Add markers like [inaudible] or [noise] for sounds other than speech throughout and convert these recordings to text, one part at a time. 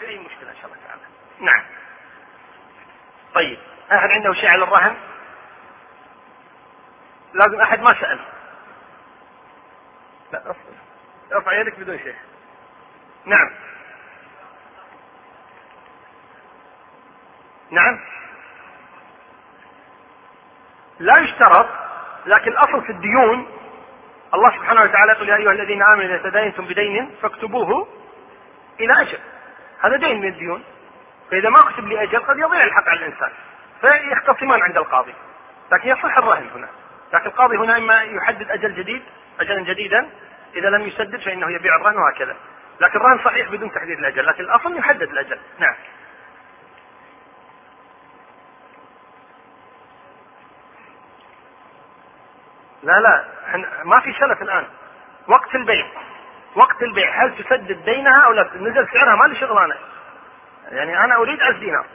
في أي مشكلة إن شاء الله تعالى؟ نعم. طيب أحد عنده شيء على الرهن؟ لازم أحد ما سأل. لا أصبر. أرفع يدك بدون شيء. نعم. نعم. لا يشترط لكن الأصل في الديون الله سبحانه وتعالى يقول يا أيها الذين آمنوا إذا تداينتم بدين فاكتبوه إلى أجل. هذا دين من الديون. فإذا ما كتب لاجل قد يضيع الحق على الإنسان. فيختصمان عند القاضي. لكن يصح الرهن هنا. لكن القاضي هنا إما يحدد أجل جديد اجلا جديدا إذا لم يسدد فإنه يبيع الرهن وهكذا. لكن الرهن صحيح بدون تحديد الأجل لكن الأصل يحدد الأجل. نعم. لا لا ما في سلف الآن. وقت البيع. وقت البيع. هل تسدد دينها أو لا؟ نزل سعرها ما لي شغل أنا. يعني أنا أريد ألف دينار.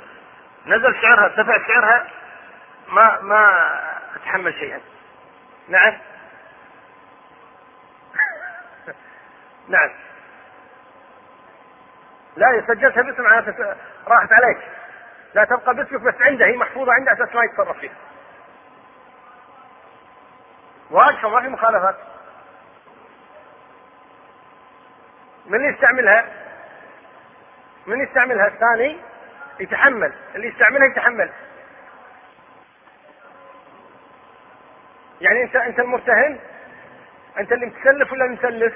نزل سعرها ارتفع سعرها ما ما أتحمل شيئا. نعم. [laughs] نعم. لا سجلتها باسم معناته راحت عليك. لا تبقى باسمك بس عنده هي محفوظة عنده أساس ما يتصرف فيها. واجهه ما في مخالفات. من يستعملها؟ من يستعملها؟ الثاني يتحمل. اللي يستعملها يتحمل. يعني انت انت المرتهن؟ انت اللي متسلف ولا مسلف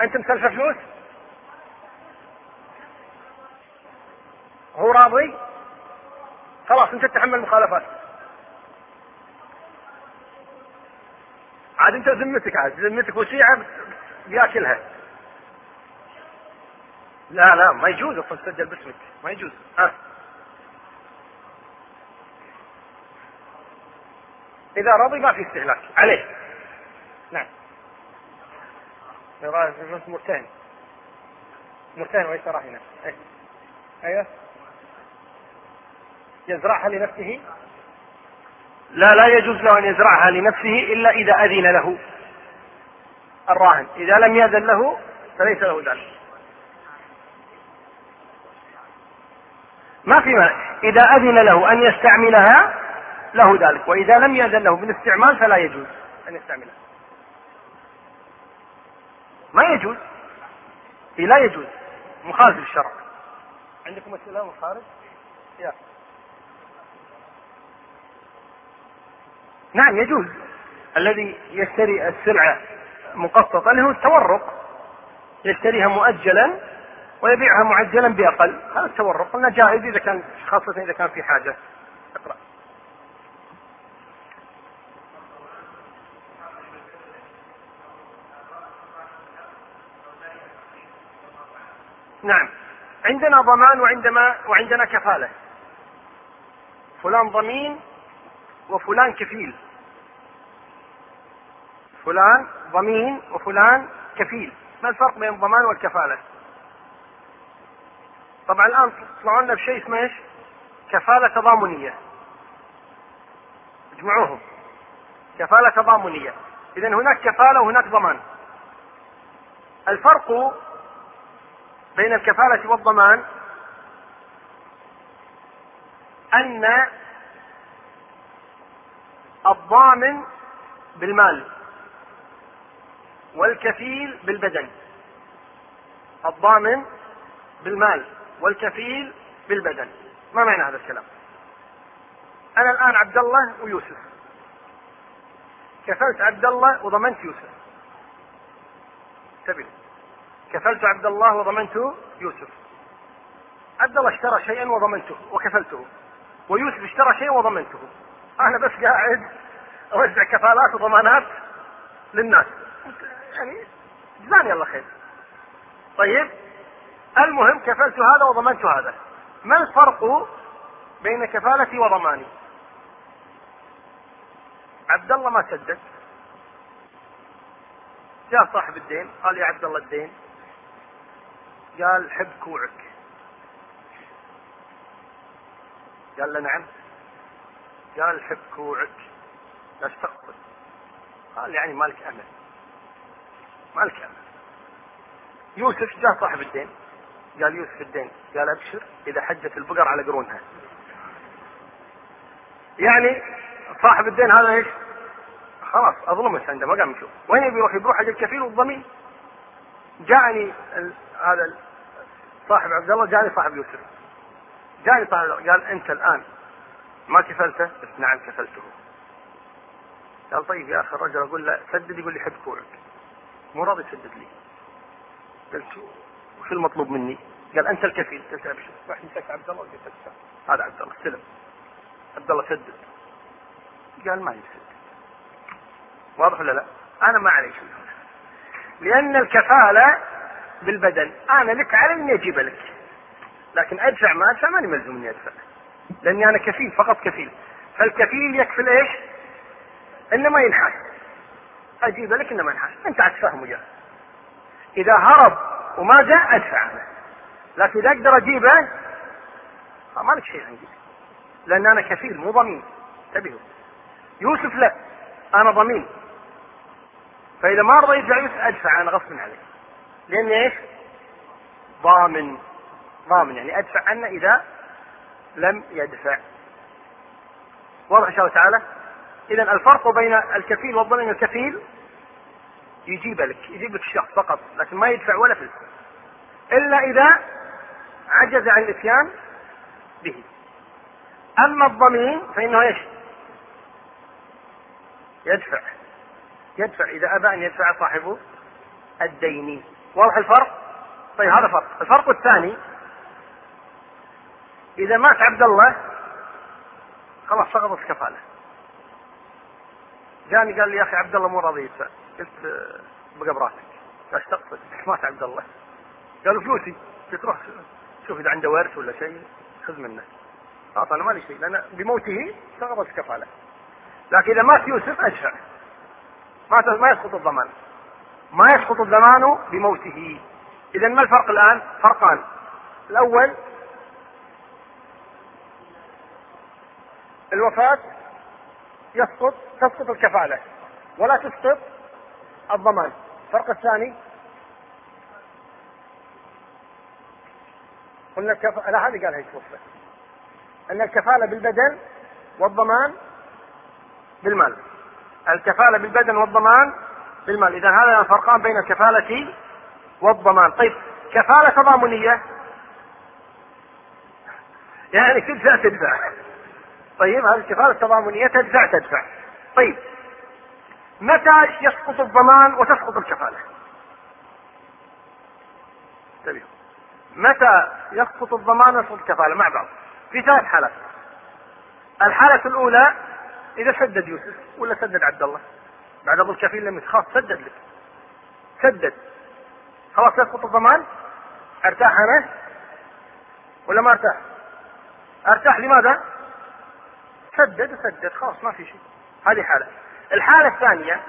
انت مسلفه فلوس؟ هو راضي؟ خلاص انت تتحمل المخالفات عاد انت ذمتك عاد ذمتك وسيعه بياكلها لا لا ما يجوز أصلا تسجل باسمك ما يجوز. ها. إذا رضي ما في استهلاك. عليه. نعم. مرتهن مرتهن ويشترى هنا إيه. أيوه. يزرعها لنفسه. لا لا يجوز له أن يزرعها لنفسه إلا إذا أذن له. الراهن. إذا لم يأذن له فليس له ذلك. ما في مانع. إذا أذن له أن يستعملها له ذلك. وإذا لم يأذن له بالاستعمال فلا يجوز أن يستعملها. ما يجوز. إيه لا يجوز. مخالف للشرع. عندكم أسئلة مخالف؟ يا. نعم يجوز. الذي يشتري السلعة مقسطة هو التورق. يشتريها مؤجلا ويبيعها معجلا بأقل. هذا التورق. قلنا جائز إذا كان خاصة إذا كان في حاجة. اقرأ. نعم. عندنا ضمان وعندما وعندنا كفالة. فلان ضمين وفلان كفيل. فلان ضمين وفلان كفيل. ما الفرق بين الضمان والكفالة؟ طبعا الآن طلعوا لنا بشيء اسمه إيش؟ كفالة تضامنية. اجمعوهم. كفالة تضامنية. إذا هناك كفالة وهناك ضمان. الفرق بين الكفالة والضمان أن الضامن بالمال. والكفيل بالبدن. الضامن بالمال والكفيل بالبدن. ما معنى هذا الكلام؟ أنا الآن عبد الله ويوسف. كفلت عبد الله وضمنت يوسف. انتبهوا كفلت عبد الله وضمنت يوسف. عبد الله اشترى شيئا وضمنته وكفلته. ويوسف اشترى شيئا وضمنته. أنا بس قاعد أوزع كفالات وضمانات للناس. يعني جزاني الله خير. طيب المهم كفلت هذا وضمنت هذا. ما الفرق بين كفالتي وضماني؟ عبد الله ما سدد. جاء صاحب الدين قال يا عبد الله الدين قال حب كوعك. قال له نعم. قال حب كوعك لا تقصد. قال يعني مالك أمل. مالك امل يوسف جاء صاحب الدين. قال يوسف الدين قال أبشر إذا حجت البقر على قرونها. يعني صاحب الدين هذا إيش؟ خلاص اظلمت عنده ما قام يشوف. وين يبي يروح؟ يروح حق الكفيل والضمين جاءني هذا صاحب عبد الله جاني صاحب يوسف. جاني صاحب قال أنت الآن ما كفلته؟ قلت نعم كفلته. قال طيب يا أخي الرجل أقول له سدد يقول لي حد كوعك. مو راضي يسدد لي. قلت وش المطلوب مني؟ قال أنت الكفيل. قلت ابشر رحت مسكت عبد الله قلت هذا عبد الله استلم عبد الله سدد. قال ما يسدد. واضح ولا لا؟ أنا ما علي شيء. لأن الكفالة بالبدن أنا لك علي اني أجيب لك. لكن أدفع ما أدفع ماني ملزوم أني أدفع. لأني أنا كفيل فقط كفيل. فالكفيل يكفل إيش؟ انه ما ينحاس. أجيب لك انه ما ينحاس أنت عاد تفهم وياه إذا هرب وما جاء ادفع أنا لكن إذا أقدر أجيبه ما لك شيء عندي. لأن أنا كفيل مو ضمين. انتبهوا. يوسف لا أنا ضمين. فإذا ما رضى يدفع يوسف ادفع أنا غصب عليه لاني إيش؟ ضامن. ضامن يعني أدفع عنه إذا لم يدفع. واضح إن شاء الله تعالى؟ إذا الفرق بين الكفيل والضمين الكفيل يجيب لك يجيب لك الشخص فقط لكن ما يدفع ولا فلس. إلا إذا عجز عن الإتيان به. أما الضمين فإنه إيش؟ يدفع. يدفع إذا أبى أن يدفع صاحب الدين. واضح الفرق؟ طيب هذا فرق. الفرق الثاني إذا مات عبد الله خلاص سقطت الكفالة. جاني قال لي يا أخي عبد الله مو راضي يدفع. قلت بقى براسك. إيش تقصد؟ مات عبد الله قالوا فلوسي. قلت روح شوف إذا عنده ورث ولا شيء خذ منه. خلاص أنا مالي شيء لأن بموته سقطت الكفاله لكن إذا مات يوسف ادفع ما ما يسقط الضمان. ما يسقط الضمان بموته. اذا ما الفرق الآن؟ فرقان. الأول الوفاة يسقط تسقط الكفالة. ولا تسقط الضمان. الفرق الثاني قلنا الكف... لا هذه قالها يتوفى أن الكفالة بالبدن والضمان بالمال. الكفالة بالبدن والضمان بالمال. إذا هذا الفرقان بين الكفالة والضمان. طيب كفالة تضامنية. يعني تدفع تدفع طيب هذه الكفالة التضامنية تدفع تدفع. طيب متى يسقط الضمان وتسقط الكفالة؟ متى يسقط الضمان ويسقط الكفالة؟ مع بعض. في ثلاث حالات. الحالة الأولى إذا سدد يوسف ولا سدد عبد الله؟ بعد أبو الكفيل لم خلاص سدد لك سدد. خلاص يسقط الضمان؟ أرتاح أنا؟ ولا ما أرتاح؟ أرتاح لماذا؟ سدد سدد خلاص ما في شيء. هذه حالة. الحالة الثانية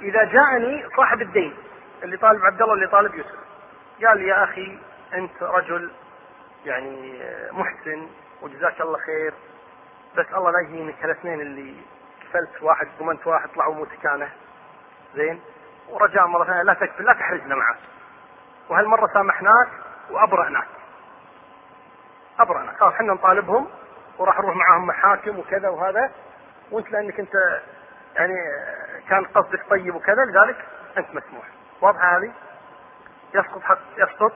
إذا جاءني صاحب الدين اللي طالب عبد الله اللي طالب يوسف قال لي يا أخي أنت رجل يعني محسن وجزاك الله خير بس الله لا يهينك الاثنين اللي كفلت واحد ضمنت واحد طلعوا متكانة. زين؟ ورجاء مرة ثانية لا تكفل لا تحرجنا معك. وهالمرة سامحناك وأبرأناك. أبرأناك خلاص إحنا نطالبهم وراح نروح معاهم محاكم وكذا وهذا. وأنت لأنك أنت يعني كان قصدك طيب وكذا لذلك أنت مسموح. واضحة هذه؟ يسقط حق يسقط؟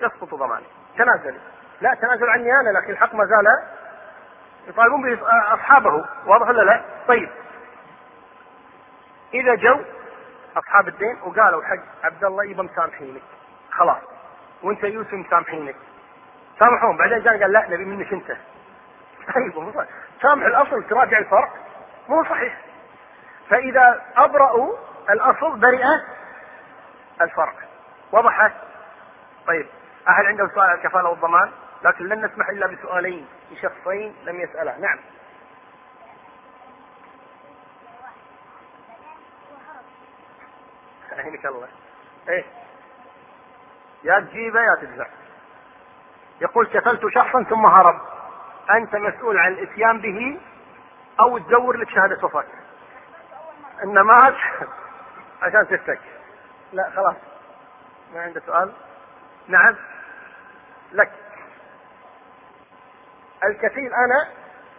يسقط ضماني. تنازل. لا تنازل عني أنا لكن الحق ما زال يطالبون به أصحابه. واضح ولا لا؟ طيب. إذا جو أصحاب الدين وقالوا حق عبد الله يبا مسامحينك. خلاص. وأنت يوسف مسامحينك. سامحهم بعدين جاء قال لا نبي منك انت. طيب سامح الأصل تراجع الفرع. مو صحيح. فإذا أبرأوا الأصل برئ الفرع. وضحت طيب. أحد عنده سؤال عن الكفاله والضمان؟ لكن لن نسمح إلا بسؤالين لشخصين لم يسالا نعم. عينك الله. إيه. يا تجيبه يا تدفع يقول كفلت شخصا ثم هرب. أنت مسؤول عن الاتيان به أو تدور لك شهادة وفاة. إنما [laughs] عشان تفتك لا خلاص. ما عنده سؤال؟ نعم. لك. الكفيل أنا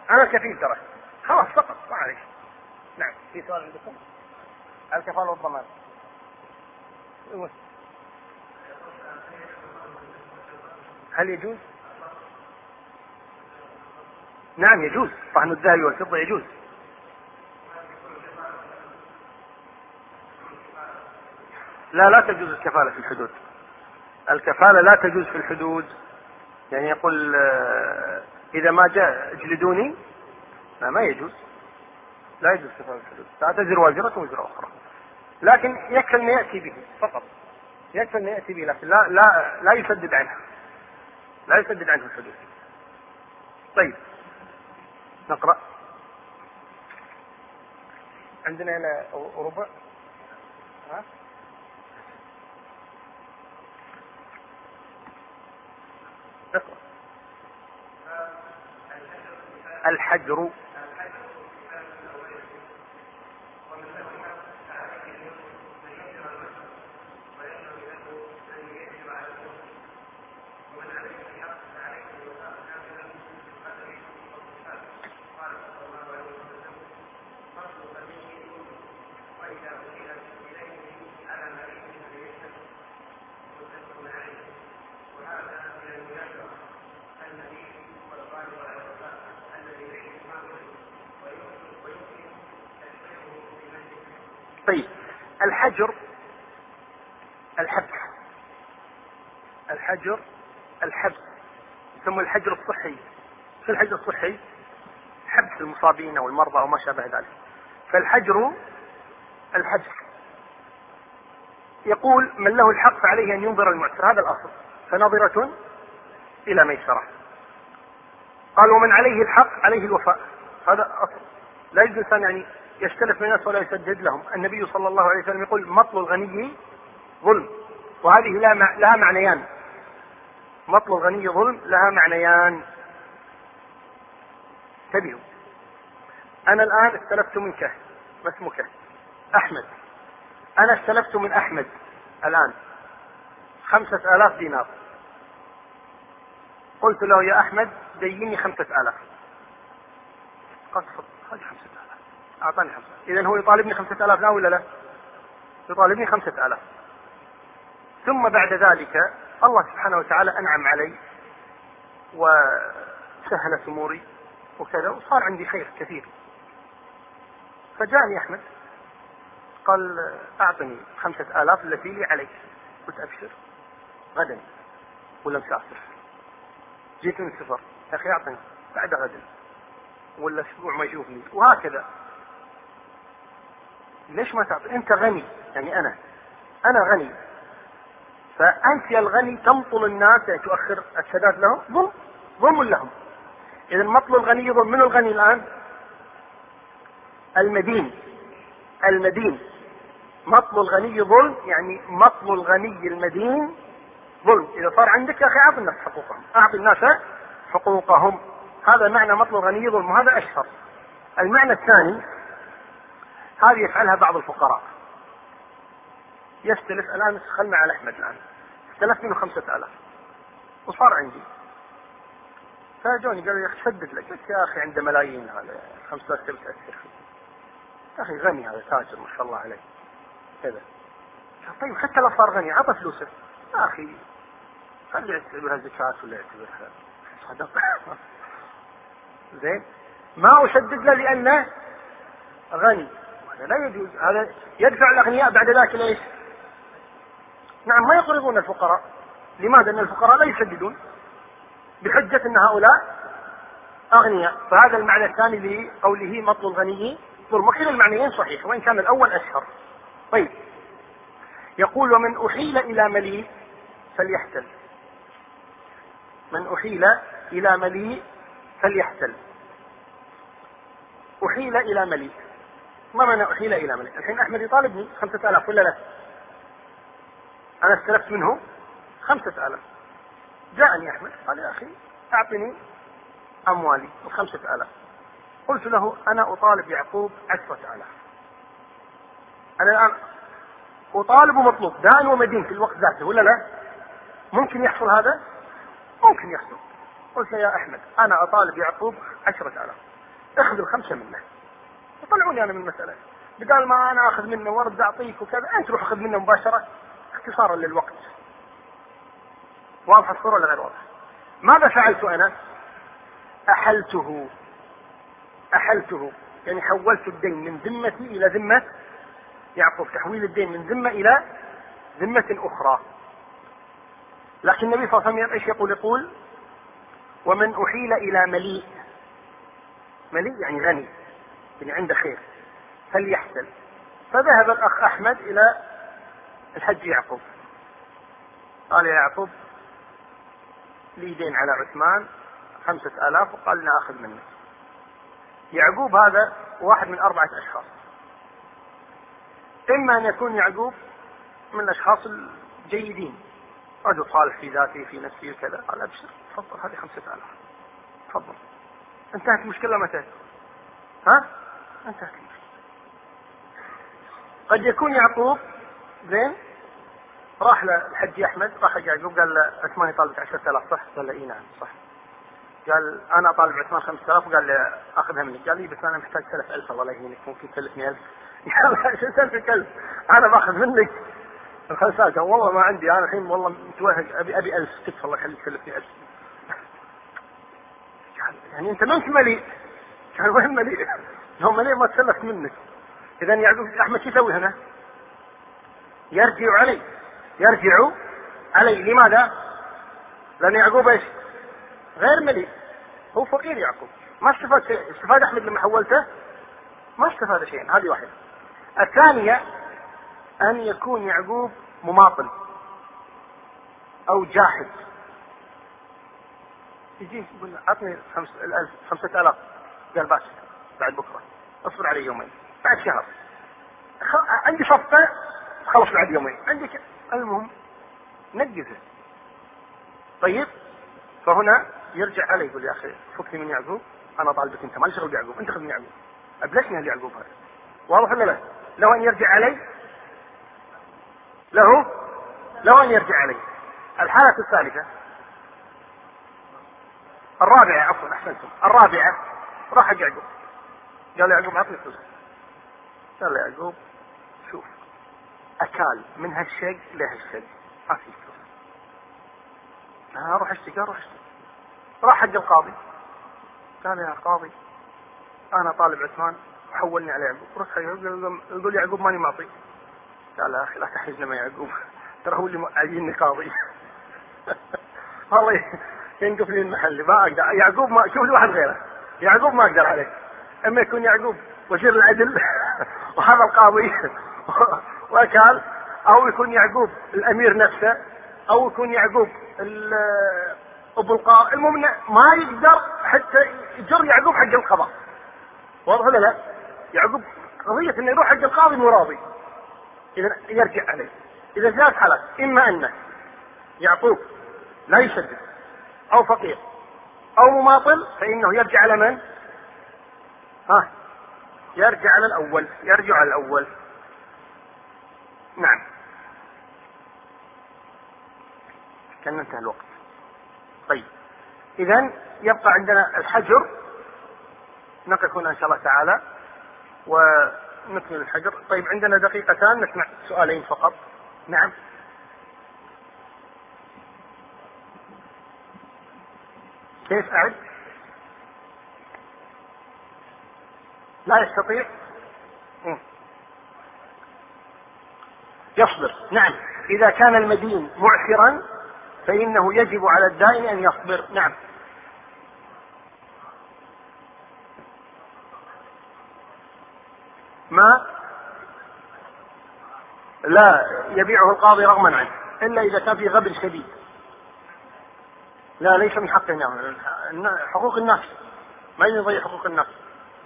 أنا الكفيل ترى. خلاص فقط. ما عليك. نعم. في سؤال عندكم؟ الكفالة والضمان. هل يجوز؟ نعم يجوز. طعن الذهب والفضة يجوز. لا لا تجوز الكفالة في الحدود. الكفالة لا تجوز في الحدود. يعني يقول آه، إذا ما جاء اجلدوني. لا ما يجوز. لا يجوز كفالة الحدود. لا تزر واجرة وزر أخرى. لكن يكفي أن يأتي به فقط. يكفي أن يأتي به لكن لا لا لا يسدد عنها. لا يسدد عنه الحدود. طيب نقرأ. عندنا هنا ربع. ها؟ اقرأ. الحجر طيب الحجر الحبس الحجر الحبس يسمى الحجر الصحي. شو الحجر الصحي؟ حبس المصابين أو المرضى أو ما شابه ذلك. فالحجر الحبس يقول من له الحق فعليه أن ينظر المعسر. هذا الأصل. فنظرة إلى ميسرة. قال ومن عليه الحق عليه الوفاء. هذا أصل. لا يجوز يعني يستلف من الناس ولا يسدد لهم. النبي صلى الله عليه وسلم يقول مطل الغني ظلم. وهذه لها معنيان. مطل الغني ظلم لها معنيان. انتبهوا. أنا الآن استلفت منك. ما اسمك؟ أحمد. أنا استلفت من أحمد الآن. خمسة آلاف دينار. قلت له يا أحمد ديني خمسة آلاف. قال تفضل هذه خمسة أعطاني خمسة. إذا هو يطالبني خمسة آلاف لا ولا لا؟ يطالبني خمسة آلاف. ثم بعد ذلك الله سبحانه وتعالى أنعم علي وسهلت أموري وكذا وصار عندي خير كثير. فجاءني أحمد قال أعطني خمسة آلاف التي لي عليك. قلت أبشر. غدا. ولا مسافر. جيت من السفر. يا أخي أعطني. بعد غدا. ولا أسبوع ما يشوفني. وهكذا. ليش ما تعطي؟ أنت غني يعني أنا. أنا غني. فأنت يا الغني تمطل الناس يعني تؤخر السداد لهم ظلم ظلم لهم. إذا مطل الغني ظلم من الغني الآن؟ المدين. المدين. مطل الغني ظلم يعني مطل الغني المدين ظلم. إذا صار عندك يا أخي أعط الناس حقوقهم. أعط الناس حقوقهم. هذا معنى مطل الغني ظلم وهذا أشهر. المعنى الثاني هذه يفعلها بعض الفقراء. يستلف الآن خلنا على أحمد الآن. استلفت منه خمسة آلاف. وصار عندي. فجوني قالوا يا أخي سدد لك. قلت يا أخي عنده ملايين هذا. خمسة آلاف تبي تأثر يا أخي؟ غني هذا تاجر ما شاء الله عليه. كذا. طيب حتى لو صار غني عطى فلوسه. يا أخي خلي يعتبرها زكاة ولا يعتبرها صدقة؟ [laughs] زين. ما أشدد له لأنه غني. هذا لا يجوز هذا يدفع الأغنياء بعد ذلك ليش؟ نعم ما يقرضون الفقراء. لماذا؟ أن الفقراء لا يسددون بحجة أن هؤلاء أغنياء. فهذا المعنى الثاني لقوله مطل الغني. ظلم وكلا المعنيين صحيح وإن كان الأول أشهر. طيب. يقول ومن أحيل إلى مليء فليحتل. من أحيل إلى مليء فليحتل. أحيل إلى مليء. ما معنى أحيل إلى مليء الحين أحمد يطالبني خمسة آلاف ولا لا؟ أنا استلفت منه خمسة آلاف. جاءني أحمد قال يا أخي أعطني أموالي الخمسة آلاف. قلت له أنا أطالب يعقوب عشرة آلاف. أنا الآن وطالب ومطلوب دان ومدين في الوقت ذاته ولا لا؟ ممكن يحصل هذا؟ ممكن يحصل. قلت يا أحمد أنا أطالب يعقوب عشرة آلاف. اخذ الخمسة منه. وطلعوني أنا من المسألة. بدال ما أنا أخذ منه وارد أعطيك وكذا. أنت روح خذ منه مباشرة. اختصارا للوقت. واضح الصورة ولا غير واضح؟ ماذا فعلت أنا؟ أحلته. أحلته. يعني حولت الدين من ذمتي إلى ذمة. يعقوب تحويل الدين من ذمة إلى ذمة أخرى. لكن النبي صلى الله عليه وسلم إيش يقول؟ يقول ومن أحيل إلى مليء. مليء يعني غني. يعني عنده خير فليحسن. فذهب الأخ أحمد إلى الحج يعقوب. قال يا يعقوب لي دين على عثمان خمسة آلاف وقال لنا أخذ منك. يعقوب هذا واحد من أربعة أشخاص. إما أن يكون يعقوب من الأشخاص الجيدين. رجل صالح في ذاته في نفسه وكذا. قال أبشر تفضل هذه خمسة آلاف. تفضل. انتهت المشكلة متى؟ ها؟ انتهت قد يكون يعقوب زين؟ راح للحج أحمد راح يعقوب قال له عثمان يطالبك 10000 صح؟ قال له إي نعم صح. قال أنا طالب عثمان 5000 وقال لي أخذها منك. قال لي بس أنا محتاج 3000 الله يهينك ممكن تكلفني 1000 قال شو سالفك 1000 أنا باخذ منك. الخمسات والله ما عندي أنا الحين والله متوهق ابي أبي 1000 تكفى الله يخليك تكلفني 1000 يعني أنت ما انت مليء؟ قال وين مليء؟ لو مليء ما تسلفت منك؟ اذا يعقوب أحمد شو يسوي هنا؟ يرجع علي. يرجع علي. لماذا؟ لأن يعقوب إيش؟ غير مليء هو فقير يعقوب. ما استفاد شيء. استفاد أحمد لما حولته؟ ما استفاد شيئا هذه واحدة. الثانية أن يكون يعقوب مماطل أو جاحد. يجي يقول أعطني خمس الالف خمسة آلاف. قال بس بعد بكرة. اصبر علي يومين. بعد شهر. عندي صفقة خلص بعد يومين. عندي المهم نجزه. طيب؟ فهنا يرجع عليه يقول يا أخي فكني من يعقوب أنا طالبك أنت ما لي شغل بيعقوب أنت خذ من يعقوب. أبلشني هل يعقوب هذا؟ واضح ولا لا؟ لو أن يرجع علي؟ له؟ لو أن يرجع علي. الحالة الثالثة. الرابعة عفوا أحسنتم. الرابعة راح يعقوب. قال يعقوب اعطني فلوس قال يعقوب شوف أكال من هالشيء لهالشيء. ما في فلوس أروح اشتكي أروح اشتكي. راح حق القاضي. قال يا قاضي أنا طالب عثمان حولني على يعقوب. رحت يقول يعقوب ماني معطي. قال يا أخي لا تحرجنا مع يعقوب. [laughs] ترى هو اللي عايزني قاضي. [laughs] والله ينقف لي المحل ما أقدر. يعقوب ما شوف لي واحد غيره. يعقوب ما أقدر عليه أما يكون يعقوب وزير العدل [laughs] وهذا القاضي [laughs] وكال أو يكون يعقوب الأمير نفسه أو يكون يعقوب أبو القاضي المهم ما يقدر حتى يجر يعقوب حق القضاء واضح ولا لا؟ يعقوب قضية إنه يروح حق القاضي مو راضي اذا يرجع عليه إذا ثلاث حالات إما انه يعقوب لا يشدد أو فقير أو مماطل فإنه يرجع على من؟ ها. يرجع على الأول. يرجع على الأول. نعم. كان انتهى الوقت. طيب. اذا يبقى عندنا الحجر. نقف هنا إن شاء الله تعالى ونكمل الحجر. طيب عندنا دقيقتان نسمع سؤالين فقط. نعم. كيف أعد؟ لا يستطيع؟ يصبر. نعم. إذا كان المدين معسرا فإنه يجب على الدائن أن يصبر. نعم. ما؟ لا. يبيعه القاضي رغما عنه. إلا إذا كان في غبن شديد. لا ليس من حق الناس. حقوق الناس. ما يضيع حقوق الناس.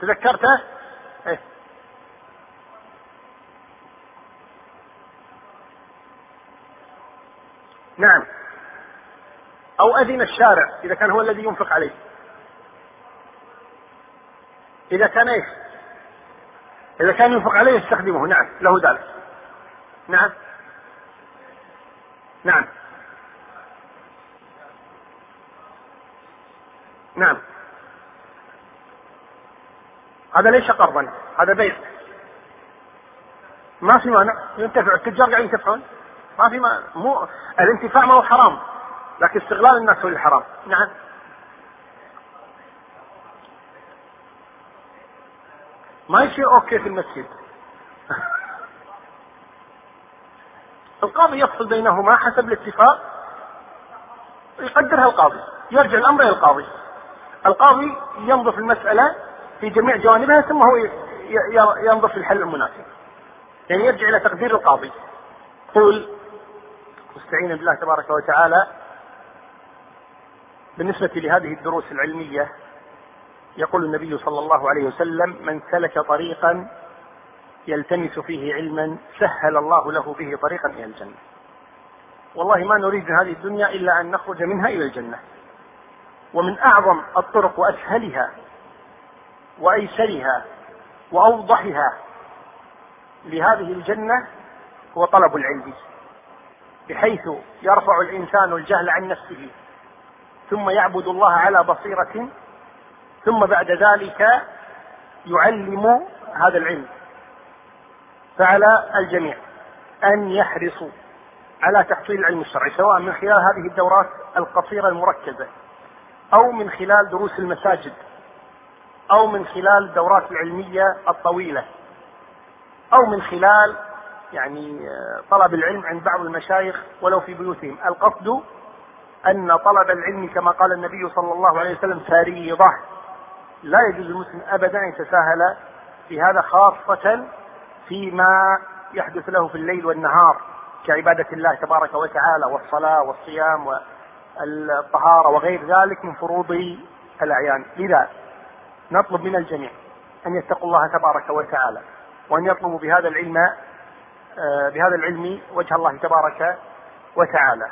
تذكرته؟ إيه. نعم. أو أذن الشارع إذا كان هو الذي ينفق عليه. إذا كان إيش؟ إذا كان ينفق عليه يستخدمه نعم. له ذلك. نعم. نعم. نعم. هذا ليس قرضا هذا بيع. ما في مانع. ينتفع. التجار قاعدين ينتفعون. ما في ما مو الانتفاع ما هو حرام لكن استغلال الناس هو الحرام. نعم. ما يصير أوكي في المسجد. [laughs] القاضي يفصل بينهما حسب الاتفاق يقدرها القاضي يرجع الأمر إلى القاضي. القاضي ينظر في المسألة في جميع جوانبها ثم هو ينظر في الحل المناسب يعني يرجع إلى تقدير القاضي قول مستعينا بالله تبارك وتعالى بالنسبة لهذه الدروس العلمية يقول النبي صلى الله عليه وسلم من سلك طريقا يلتمس فيه علما سهل الله له به طريقا إلى الجنة. والله ما نريد من هذه الدنيا إلا أن نخرج منها إلى الجنة. ومن أعظم الطرق وأسهلها وأيسرها وأوضحها لهذه الجنة هو طلب العلم بحيث يرفع الإنسان الجهل عن نفسه ثم يعبد الله على بصيرة ثم بعد ذلك يعلم هذا العلم. فعلى الجميع أن يحرصوا على تحصيل العلم الشرعي سواء من خلال هذه الدورات القصيرة المركزة أو من خلال دروس المساجد. أو من خلال الدورات العلمية الطويلة. أو من خلال يعني طلب العلم عند بعض المشايخ ولو في بيوتهم. القصد أن طلب العلم كما قال النبي صلى الله عليه وسلم فريضة. لا يجوز للمسلم ابدا أن يتساهل في هذا خاصة فيما يحدث له في الليل والنهار كعبادة الله تبارك وتعالى والصلاة والصيام والطهارة وغير ذلك من فروض الأعيان. لذا نطلب من الجميع أن يتقوا الله تبارك وتعالى وأن يطلبوا بهذا العلم آه، بهذا العلم وجه الله تبارك وتعالى.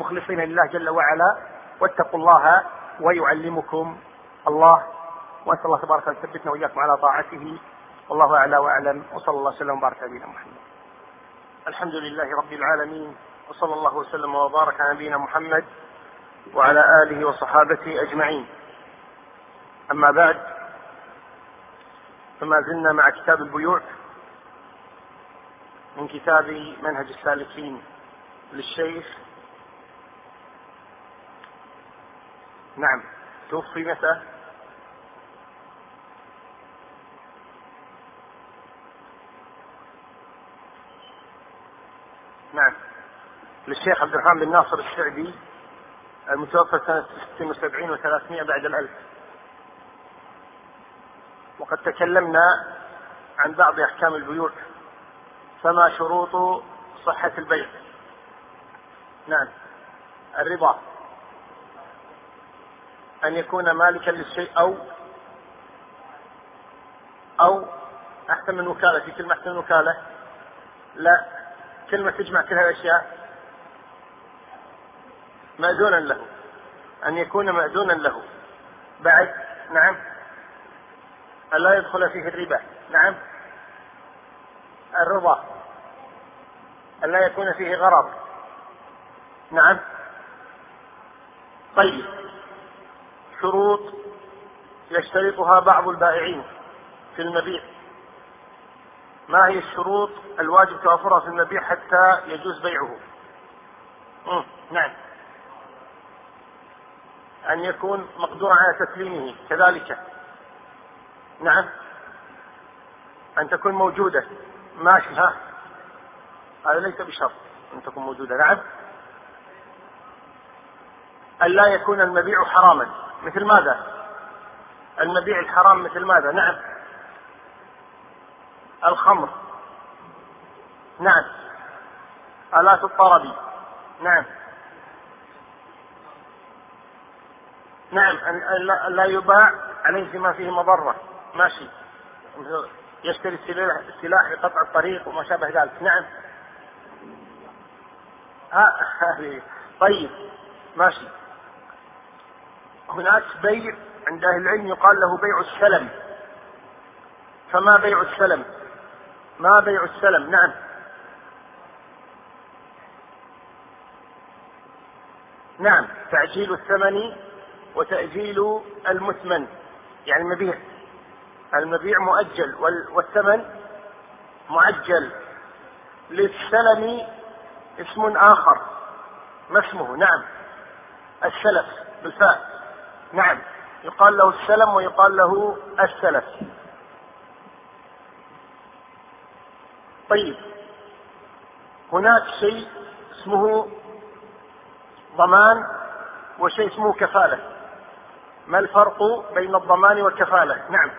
مخلصين لله جل وعلا واتقوا الله ويعلمكم الله. وأسأل الله تبارك أن يثبتنا وإياكم على طاعته. والله أعلى وأعلم. وصلى الله وسلم وبارك على نبينا محمد. الحمد لله رب العالمين. وصلى الله وسلم وبارك على نبينا محمد وعلى آله وصحابته أجمعين. أما بعد فما زلنا مع كتاب البيوع من كتاب منهج السالكين للشيخ نعم توفي متى؟ نعم للشيخ عبد الرحمن بن ناصر السعدي المتوفى سنة 76 و300 بعد الألف وقد تكلمنا عن بعض أحكام البيوع فما شروط صحة البيع؟ نعم. الرضا. أن يكون مالكا للشيء أو أو أحسن من وكالة. في كلمة أحسن من وكالة؟ لا. كلمة تجمع كل الأشياء مأذونا له. أن يكون مأذونا له. بعد. نعم. ألا يدخل فيه الربا. نعم. الرضا. ألا يكون فيه غرض. نعم. طيب. شروط يشترطها بعض البائعين في المبيع. ما هي الشروط الواجب توافرها في المبيع حتى يجوز بيعه. نعم. أن يكون مقدورا على تسليمه كذلك. نعم. أن تكون موجودة. ماشي ها. هذا ليس بشرط أن تكون موجودة. نعم. أن لا يكون المبيع حراما. مثل ماذا؟ المبيع الحرام مثل ماذا؟ نعم. الخمر. نعم. آلات الطرب. نعم. نعم. أن لا يباع عليه فيما فيه مضرة. ماشي. يشتري السلاح, السلاح لقطع الطريق وما شابه ذلك. نعم. هذه [laughs] طيب. ماشي. هناك بيع عند أهل العلم يقال له بيع السلم. فما بيع السلم؟ ما بيع السلم؟ نعم. نعم. تعجيل الثمن وتأجيل المثمن. يعني المبيع. المبيع مؤجل والثمن معجل للسلم اسم آخر. ما اسمه؟ نعم. السلف بالفاء. نعم. يقال له السلم ويقال له السلف. طيب. هناك شيء اسمه ضمان وشيء اسمه كفالة. ما الفرق بين الضمان والكفالة؟ نعم.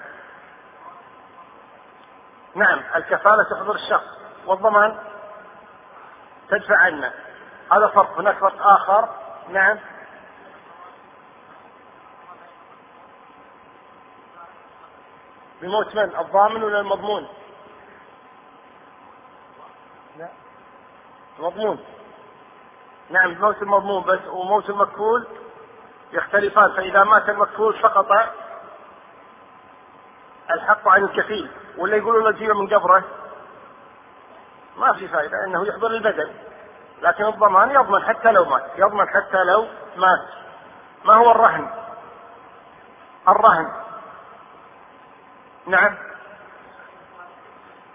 نعم الكفالة تحضر الشخص والضمان تدفع عنه. هذا فرق هناك فرق آخر. نعم. بموت من؟ الضامن ولا المضمون؟ لا. مضمون نعم بموت المضمون بس وموت المكفول يختلفان فإذا مات المكفول سقط الحق عن الكفيل. ولا يقولوا له جيبه من قبره؟ ما في فائدة إنه يحضر البدن. لكن الضمان يضمن حتى لو مات يضمن حتى لو مات. ما هو الرهن؟ الرهن. نعم.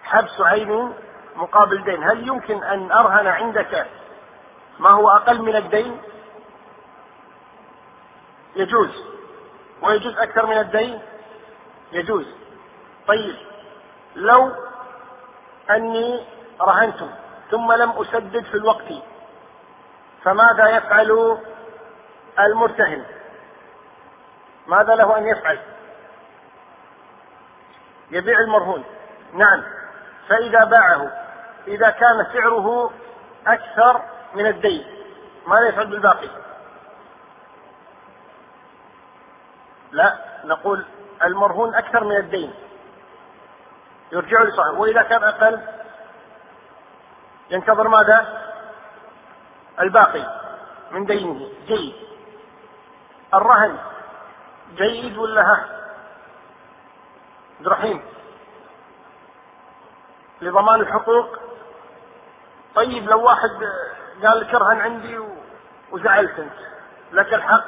حبس عين مقابل دين. هل يمكن أن أرهن عندك ما هو أقل من الدين؟ يجوز. ويجوز أكثر من الدين؟ يجوز. طيب. لو أني رهنت ثم لم أسدد في الوقت فماذا يفعل المرتهن؟ ماذا له أن يفعل؟ يبيع المرهون. نعم. فإذا باعه إذا كان سعره أكثر من الدين ماذا يفعل بالباقي؟ لا نقول المرهون أكثر من الدين. يرجع لصاحبه. وإذا كان أقل ينتظر ماذا؟ الباقي من دينه. جيد. الرهن. جيد ولا ها؟ الرحيم لضمان الحقوق. طيب لو واحد قال لك ارهن عندي وزعلت أنت لك الحق؟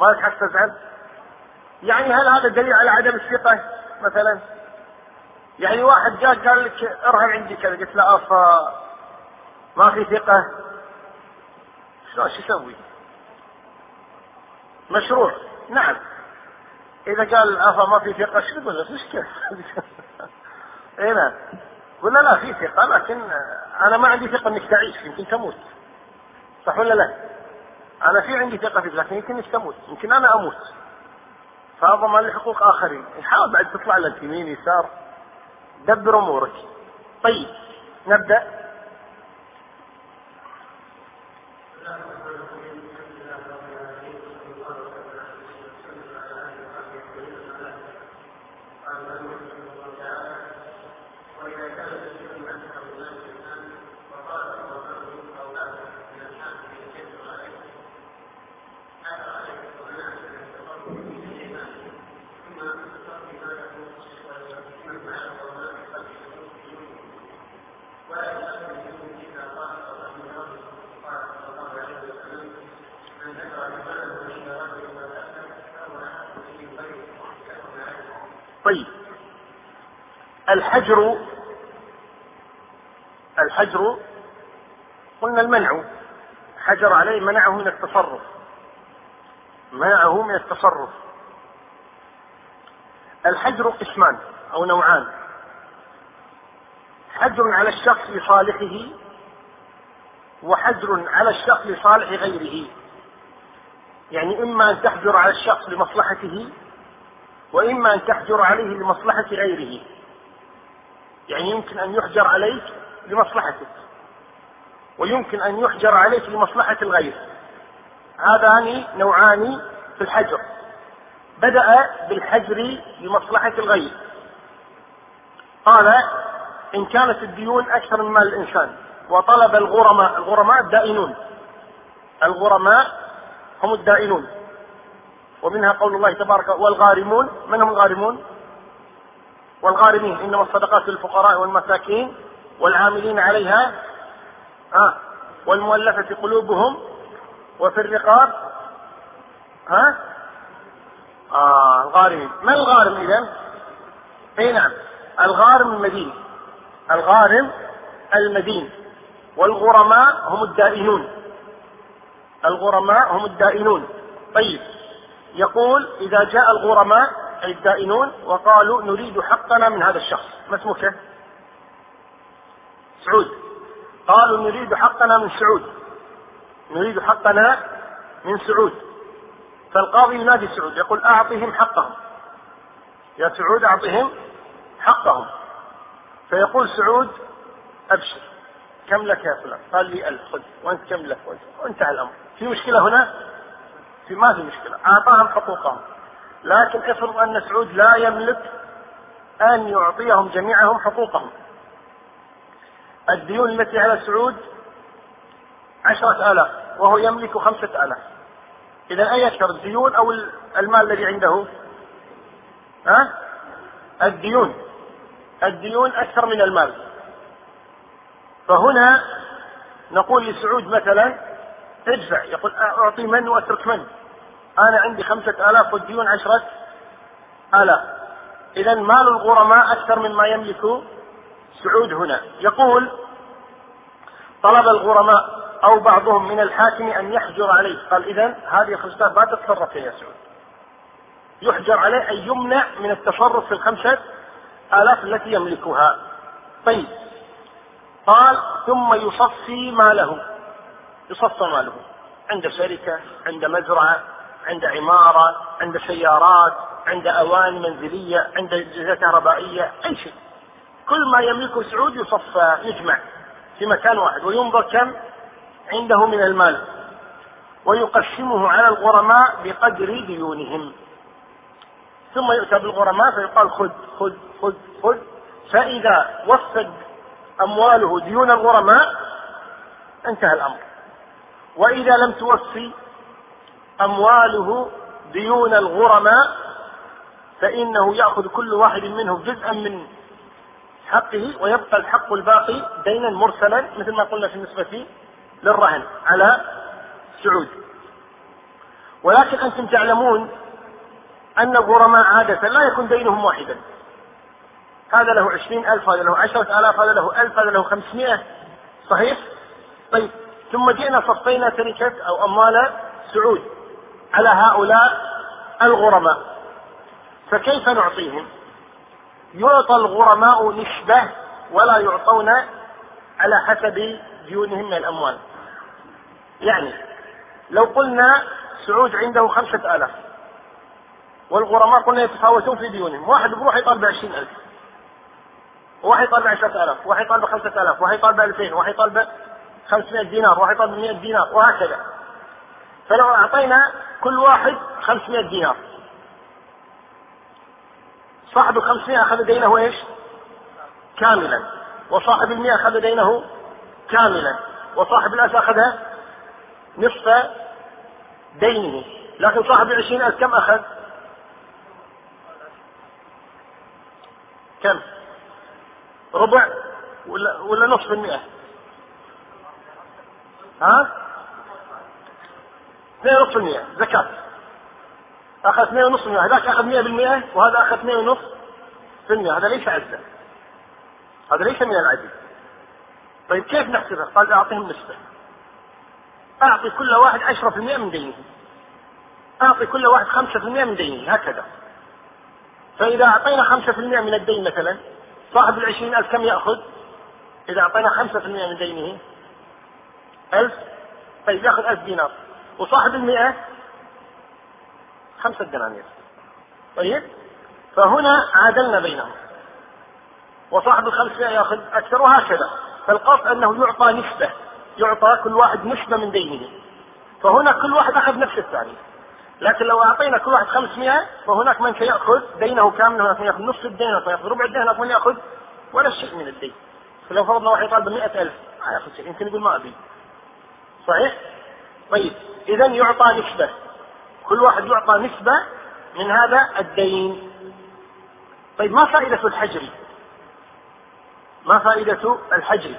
ما لك حق تزعل؟ يعني هل هذا دليل على عدم الثقة؟ مثلا يعني واحد جاء قال لك ارهن عندي كذا قلت له افا ما في ثقة. شو يسوي؟ مشروع. نعم. إذا قال افا ما في ثقة شو تقول له اي نعم. قلنا لا في ثقة لكن أنا ما عندي ثقة إنك تعيش يمكن تموت. صح ولا لا؟ أنا في عندي ثقة فيك لكن يمكن إنك تموت يمكن أنا أموت. فاضمن لحقوق آخرين. حاول بعد تطلع لك يمين يسار. دبر أمورك. طيب نبدأ طيب الحجر الحجر قلنا المنع حجر عليه منعه من التصرف منعه من التصرف. الحجر قسمان أو نوعان. حجر على الشخص لصالحه وحجر على الشخص لصالح غيره. يعني إما أن تحجر على الشخص لمصلحته وإما أن تحجر عليه لمصلحة غيره. يعني يمكن أن يحجر عليك لمصلحتك ويمكن أن يحجر عليك لمصلحة الغير. هذان نوعان في الحجر. بدأ بالحجر لمصلحة الغير. قال إن كانت الديون أكثر من مال الإنسان وطلب الغرماء الغرماء الدائنون. الغرماء هم الدائنون. ومنها قول الله تبارك والغارمون. من هم الغارمون؟ والغارمين. إنما الصدقات للفقراء والمساكين والعاملين عليها آه والمؤلفة قلوبهم وفي الرقاب ها آه الغارمين. ما الغارم إذا؟ أي نعم. الغارم المدين. الغارم المدين. والغرماء هم الدائنون. الغرماء هم الدائنون. طيب. يقول إذا جاء الغرماء أي الدائنون وقالوا نريد حقنا من هذا الشخص. ما اسمك؟ سعود. قالوا نريد حقنا من سعود. نريد حقنا من سعود. فالقاضي ينادي سعود يقول أعطهم حقهم. يا سعود أعطهم حقهم. فيقول سعود أبشر. كم لك يا فلان؟ قال لي ألف. خذ. وأنت كم لك؟ وانتهى الأمر. في مشكلة هنا؟ في ما في مشكلة. أعطاهم حقوقهم. لكن افرض أن سعود لا يملك أن يعطيهم جميعهم حقوقهم. الديون التي على سعود عشرة آلاف وهو يملك خمسة آلاف. إذا أي أكثر الديون أو المال الذي عنده؟ ها؟ الديون. الديون أكثر من المال. فهنا نقول لسعود مثلا ادفع. يقول أعطي من وأترك من؟ أنا عندي خمسة آلاف والديون عشرة آلاف. إذا مال الغرماء أكثر مما يملك سعود هنا. يقول طلب الغرماء أو بعضهم من الحاكم أن يحجر عليه. قال إذا هذه الخمسة ما تتصرف يا سعود. يحجر عليه أي يمنع من التصرف في الخمسة آلاف التي يملكها. طيب. قال ثم يصفي ماله. يصفى ماله. عند شركة عند مزرعة عند عمارة عند سيارات عند أواني منزلية عند أجهزة كهربائية أي شيء. كل ما يملكه سعود يصفى يجمع في مكان واحد وينظر كم عنده من المال ويقسمه على الغرماء بقدر ديونهم. ثم يؤتى بالغرماء فيقال خذ خذ خذ خذ. فإذا وفد أمواله ديون الغرماء انتهى الأمر. وإذا لم توفي أمواله ديون الغرماء فإنه يأخذ كل واحد منهم جزءا من حقه ويبقى الحق الباقي دينا مرسلا مثل ما قلنا في النسبة للرهن على سعود. ولكن أنتم تعلمون أن الغرماء عادة لا يكون دينهم واحدا. هذا له عشرين ألف هذا له عشرة آلاف هذا له ألف هذا له خمسمائة. صحيح؟ طيب ثم جئنا صفينا تركة أو أموال سعود. على هؤلاء الغرماء. فكيف نعطيهم؟ يعطى الغرماء نسبة ولا يعطون على حسب ديونهم من الأموال. يعني لو قلنا سعود عنده خمسة آلاف والغرماء قلنا يتفاوتون في ديونهم واحد بروح يطالب بعشرين ألف وواحد يطالب بعشرة آلاف واحد يطالب بخمسة آلاف واحد يطالب بألفين واحد يطالب خمسمائة دينار واحد يطالب بمئة دينار وهكذا. فلو أعطينا كل واحد خمسمائة دينار. صاحب الخمسمائة أخذ دينه إيش؟ كاملا. وصاحب المئة أخذ دينه كاملا. وصاحب الألف أخذ نصف دينه. لكن صاحب العشرين ألف كم أخذ؟ كم؟ ربع ولا ولا نصف المئة؟ ها؟ اثنين ونصف المئة زكاة. أخذ اثنين ونصف المئة هذاك أخذ مئة بالمئة وهذا أخذ اثنين ونصف في المئة هذا ليس عزة هذا ليس من العدل. طيب كيف نحسبه؟ قال أعطهم نسبة. أعطي كل واحد عشرة في المئة من دينه. أعطي كل واحد خمسة في المئة من دينه هكذا. فإذا أعطينا خمسة في المئة من الدين مثلا صاحب العشرين ألف كم يأخذ؟ إذا أعطينا خمسة في المئة من دينه ألف. طيب يأخذ ألف دينار. وصاحب المئة خمسة دنانير. طيب؟ فهنا عادلنا بينهم. وصاحب الخمسمائة يأخذ أكثر وهكذا. فالقصد أنه يعطى نسبة. يعطى كل واحد نسبة من دينه. فهنا كل واحد أخذ نفس الثاني. لكن لو أعطينا كل واحد 500 فهناك من سيأخذ دينه كاملا هناك من يأخذ نصف الدين هناك من يأخذ ربع الدين هناك من يأخذ ولا شيء من الدين. فلو فرضنا واحد يطالب 100000 ما يأخذ شيء يمكن يقول ما أبي. صحيح؟ طيب إذا يعطى نسبة. كل واحد يعطى نسبة من هذا الدين. طيب ما فائدة الحجر؟ ما فائدة الحجر؟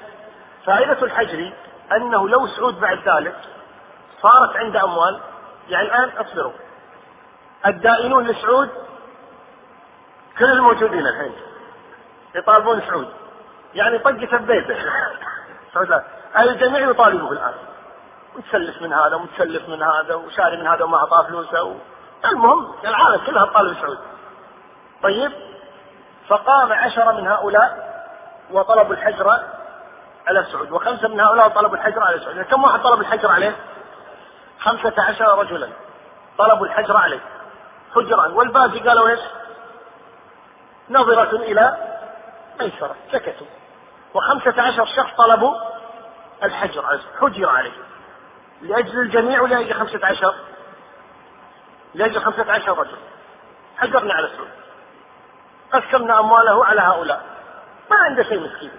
فائدة الحجر أنه لو سعود بعد ذلك صارت عنده أموال يعني الآن اصبروا. الدائنون لسعود كل الموجودين الحين يطالبون سعود. يعني طقت ببيته [laughs] سعود الجميع يطالبه الآن. متسلف من هذا ومتسلف من هذا وشاري من هذا وما أعطاه فلوسه. و... المهم العالم كلها تطالب سعود طيب؟ فقام عشرة من هؤلاء وطلبوا الحجر على سعود. وخمسة من هؤلاء طلبوا الحجر على سعود. كم واحد طلب الحجر عليه؟ خمسة عشر رجلا طلبوا الحجر عليه حجرا. والباقي قالوا إيش؟ نظرة إلى ميسرة سكتوا. وخمسة عشر شخص طلبوا الحجر حجر عليه لأجل الجميع ولا لأجل خمسة عشر؟ لأجل خمسة عشر رجل. حجرنا على سعود قسمنا أمواله على هؤلاء. ما عنده شيء مسكين.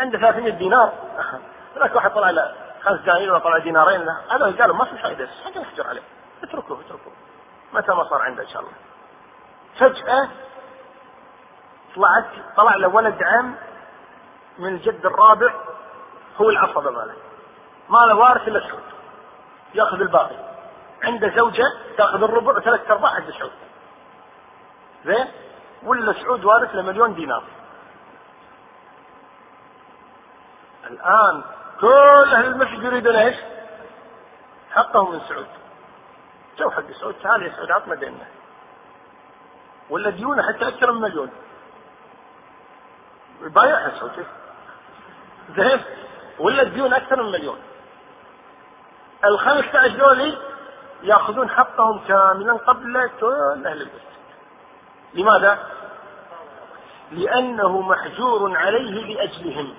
عنده 300 دينار. [laughs] هناك واحد طلع له خمس دنانير وطلع دينارين. له هذا قالوا ما في فائدة. حاجة نحجر عليه. اتركوه اتركوه. متى ما صار عنده إن شاء الله. فجأة طلعت طلع له ولد عم من الجد الرابع. هو العصبة ماله. ما له وارث إلا سعود يأخذ الباقي. عنده زوجة تأخذ الربع وثلاث أرباع حق سعود زين؟ ولا سعود وارث لمليون دينار. الآن كل أهل المسجد يريدون إيش؟ حقهم من سعود. جو حق سعود تعال يا سعود عطنا ديننا. ولا ديونه حتى أكثر من مليون. يبايعها سعود. زين؟ ولا الديون أكثر من مليون. ال 15 دولي يأخذون حقهم كاملا قبل كل أهل البيت. لماذا؟ لأنه محجور عليه لأجلهم.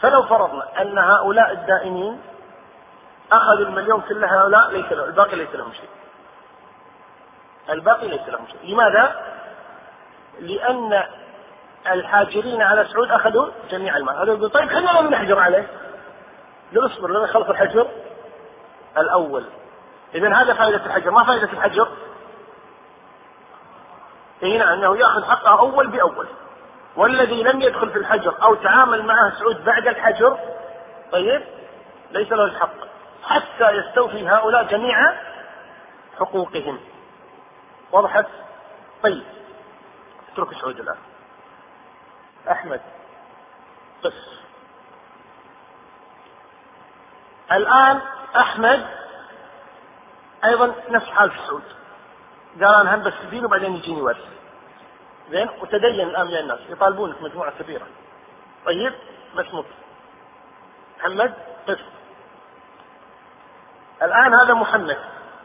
فلو فرضنا أن هؤلاء الدائمين أخذوا المليون كل هؤلاء ليس له الباقي ليس لهم شيء. الباقي ليس لهم شيء. لماذا؟ لأن الحاجرين على سعود أخذوا جميع المال. هذا طيب خلينا نحجر عليه. لما يخلص الحجر الأول. إذا هذا فائدة الحجر. ما فائدة الحجر؟ اي نعم أنه يأخذ حقه أول بأول. والذي لم يدخل في الحجر أو تعامل معه سعود بعد الحجر طيب ليس له الحق. حتى يستوفي هؤلاء جميع حقوقهم. وضحت طيب. اترك سعود الآن. أحمد. بس. الآن أحمد أيضا نفس حال سعود قال أنا هم بس الدين وبعدين يجيني ورث زين؟ وتدين الآن من الناس. يطالبونك مجموعة كبيرة. طيب؟ مسموح محمد؟ قف الآن هذا محمد.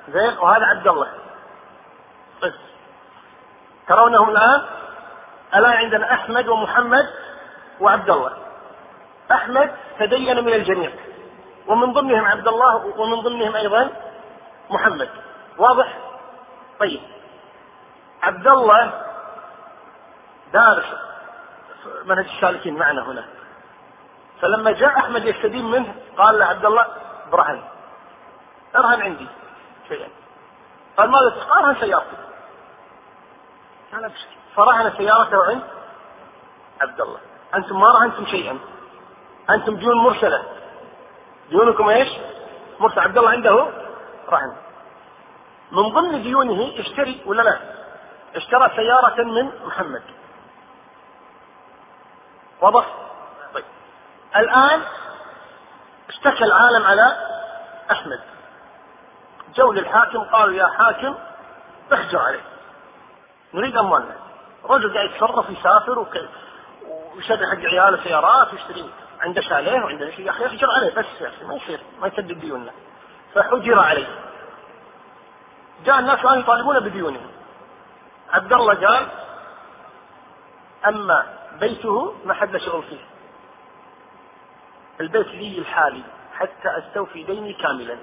زين؟ وهذا عبد الله. قف ترونهم الآن؟ الان عندنا أحمد ومحمد وعبد الله. أحمد تدين من الجميع. ومن ضمنهم عبد الله ومن ضمنهم أيضا محمد. واضح؟ طيب. عبد الله دارس منهج السالكين معنا هنا. فلما جاء أحمد يستدين منه قال له عبد الله برهن. أرهن عندي شيئا. قال ماذا أرهن سيارتي. فرهن سيارته عند عبد الله. أنتم ما رهنتم شيئا. أنتم ديون مرسلة. ديونكم إيش؟ مرسل عبد الله عنده رهن من ضمن ديونه اشتري ولا لا؟ اشترى سيارة من محمد واضح؟ طيب الآن اشتكى العالم على أحمد جو للحاكم قالوا يا حاكم احجر عليه نريد أموالنا رجل قاعد يتصرف يسافر ويشتري حق عياله سيارات ويشتري عنده شاليه وعنده شيء. يا أخي احجر عليه بس يا أخي ما يصير ما يسدد ديوننا فحجر عليه. جاء الناس الان يطالبون بديونهم عبد الله قال أما بيته ما حد شغل فيه. البيت لي الحالي حتى أستوفي ديني كاملا.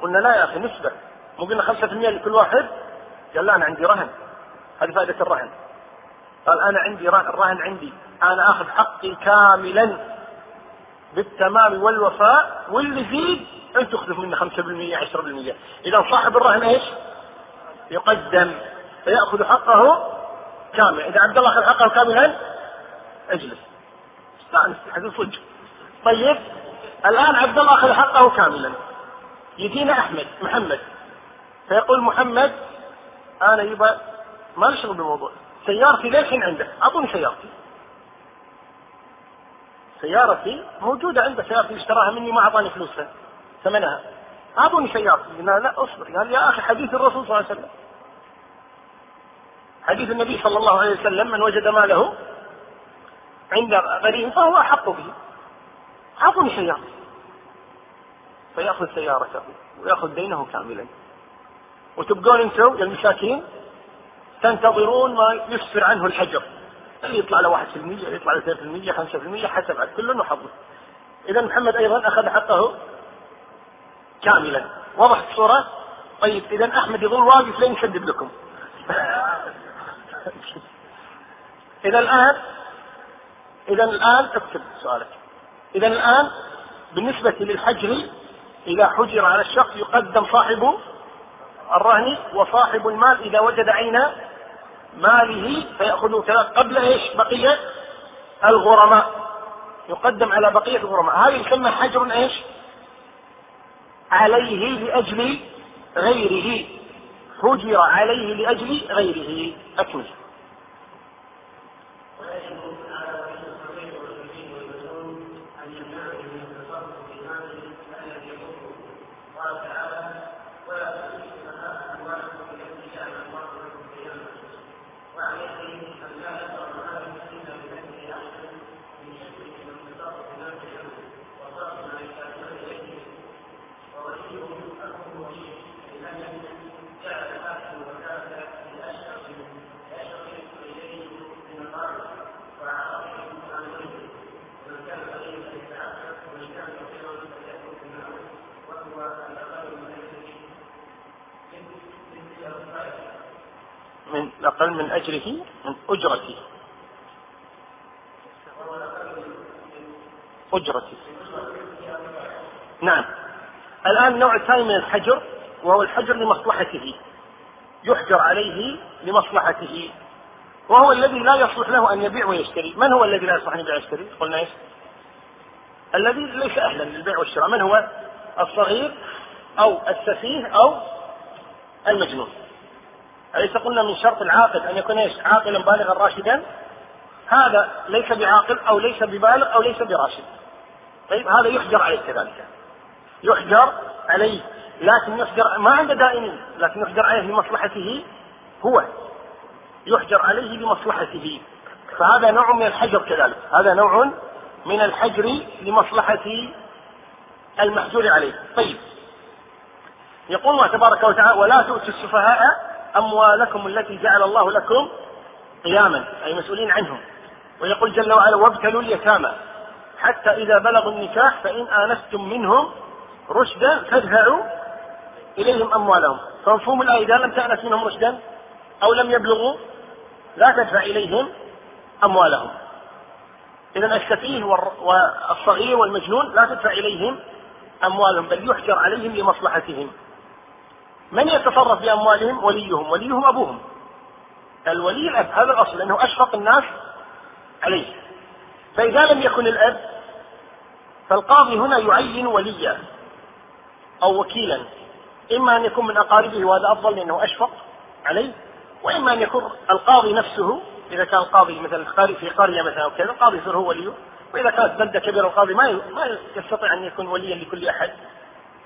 قلنا لا يا أخي نسبة. مو قلنا 5% لكل واحد؟ قال لا أنا عندي رهن. هذه فائدة الرهن. قال أنا عندي رهن الرهن عندي. أنا آخذ حقي كاملا. بالتمام والوفاء واللي يزيد انت تاخذ منه 5% 10% إذا صاحب الرهن إيش؟ يقدم. فيأخذ حقه كاملا إذا عبد الله أخذ حقه كاملا أجلس. لا حديث صدق. طيب الآن عبد الله أخذ حقه كاملا. يجينا أحمد محمد. فيقول محمد أنا يبقى ما لي شغل بالموضوع. سيارتي للحين عنده؟ أعطوني سيارتي. سيارتي موجودة عنده سيارتي اشتراها مني ما أعطاني فلوسها. ثمنها. أعطوني سيارتي. قلنا لا أصبر. قال يا أخي حديث الرسول صلى الله عليه وسلم. حديث النبي صلى الله عليه وسلم من وجد ماله عند غريم فهو أحق به. أعطوني سيارتي. فيأخذ سيارته ويأخذ دينه كاملا. وتبقون أنتم يا المساكين تنتظرون ما يسفر عنه الحجر. اللي يطلع له 1% اللي يطلع له 2% 5% حسب عاد كل انه حظه إذا محمد أيضا أخذ حقه كاملا. وضحت الصورة؟ طيب إذا أحمد يظل واقف لين يسدد لكم. [laughs] إذا الآن إذا الآن اكتب سؤالك. إذا الآن بالنسبة للحجر إذا حجر على الشخص يقدم صاحب الرهن وصاحب المال إذا وجد عين ماله فيأخذه ثلاث قبل إيش؟ بقية الغرماء. يقدم على بقية الغرماء. هذا يسمى حجر إيش؟ عليه لأجل غيره. حجر عليه لأجل غيره. أكمل من أقل من أجره من أجرته. أجرته. نعم. الآن النوع الثاني من الحجر وهو الحجر لمصلحته. يحجر عليه لمصلحته. وهو الذي لا يصلح له أن يبيع ويشتري. من هو الذي لا يصلح أن يبيع ويشتري؟ قلنا إيش؟ الذي ليس أهلا للبيع والشراء. من هو؟ الصغير أو السفيه أو المجنون. أليس قلنا من شرط العاقل أن يكون إيش؟ عاقلا بالغا راشدا؟ هذا ليس بعاقل أو ليس ببالغ أو ليس براشد. طيب هذا يحجر عليه كذلك. يحجر عليه لكن يحجر ما عنده دائمين لكن يحجر عليه لمصلحته هو. يحجر عليه لمصلحته فهذا نوع من الحجر كذلك. هذا نوع من الحجر لمصلحة المحجور عليه. طيب. يقول الله تبارك وتعالى ولا تؤتوا السفهاء أموالكم التي جعل الله لكم قياما أي مسؤولين عنهم. ويقول جل وعلا وابتلوا اليتامى. حتى إذا بلغوا النكاح فإن آنستم منهم رشدا فادفعوا إليهم أموالهم. فمفهوم الآية إذا لم تأنس منهم رشدا أو لم يبلغوا لا تدفع إليهم أموالهم. إذا السفيه والصغير والمجنون لا تدفع إليهم أموالهم بل يحجر عليهم لمصلحتهم. من يتصرف بأموالهم؟ وليهم. وليهم أبوهم. الولي الأب هذا الأصل لأنه أشفق الناس عليه. فإذا لم يكن الأب فالقاضي هنا يعين وليا أو وكيلا. إما أن يكون من أقاربه وهذا أفضل لأنه أشفق عليه. وإما أن يكون القاضي نفسه إذا كان القاضي مثلا في قرية مثلا أو كذا القاضي يصير هو وليه. وإذا كانت بلدة كبيرة القاضي ما ما يستطيع أن يكون وليا لكل أحد.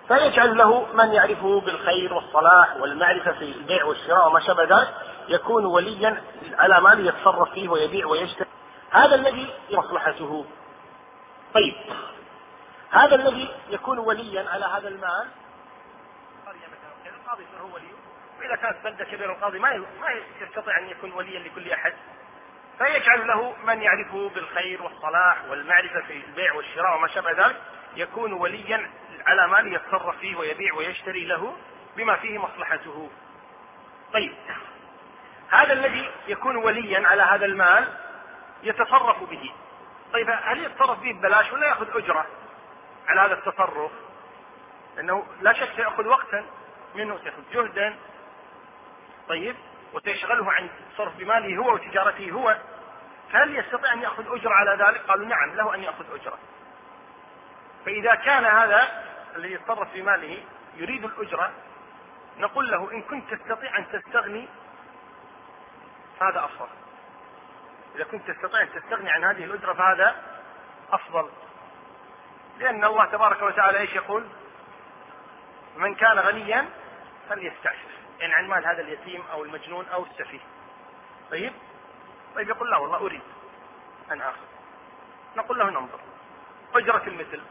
فيجعل له من يعرفه بالخير والصلاح والمعرفة في البيع والشراء وما شابه ذلك يكون وليا على مال يتصرف فيه ويبيع ويشتري. هذا الذي مصلحته. طيب. هذا الذي يكون وليا على هذا المال. القاضي هو ولي وإذا كانت بلدة كبيرة القاضي ما ما يستطيع أن يكون وليا لكل أحد. فيجعل له من يعرفه بالخير والصلاح والمعرفة في البيع والشراء وما شابه ذلك يكون وليا على مال يتصرف فيه ويبيع ويشتري له بما فيه مصلحته. طيب هذا الذي يكون وليا على هذا المال يتصرف به. طيب هل يتصرف به ببلاش ولا يأخذ أجرة على هذا التصرف؟ لأنه لا شك سيأخذ وقتا منه سيأخذ جهدا طيب وسيشغله عن التصرف بماله هو وتجارته هو فهل يستطيع أن يأخذ أجرة على ذلك؟ قالوا نعم له أن يأخذ أجرة. فإذا كان هذا الذي يتصرف في ماله يريد الأجرة نقول له إن كنت تستطيع أن تستغني فهذا أفضل. إذا كنت تستطيع أن تستغني عن هذه الأجرة فهذا أفضل. لأن الله تبارك وتعالى إيش يقول؟ من كان غنيا فليستعفف. يعني عن مال هذا اليتيم أو المجنون أو السفيه. طيب؟ طيب يقول لا والله أريد أن آخذ. نقول له ننظر. أجرة المثل.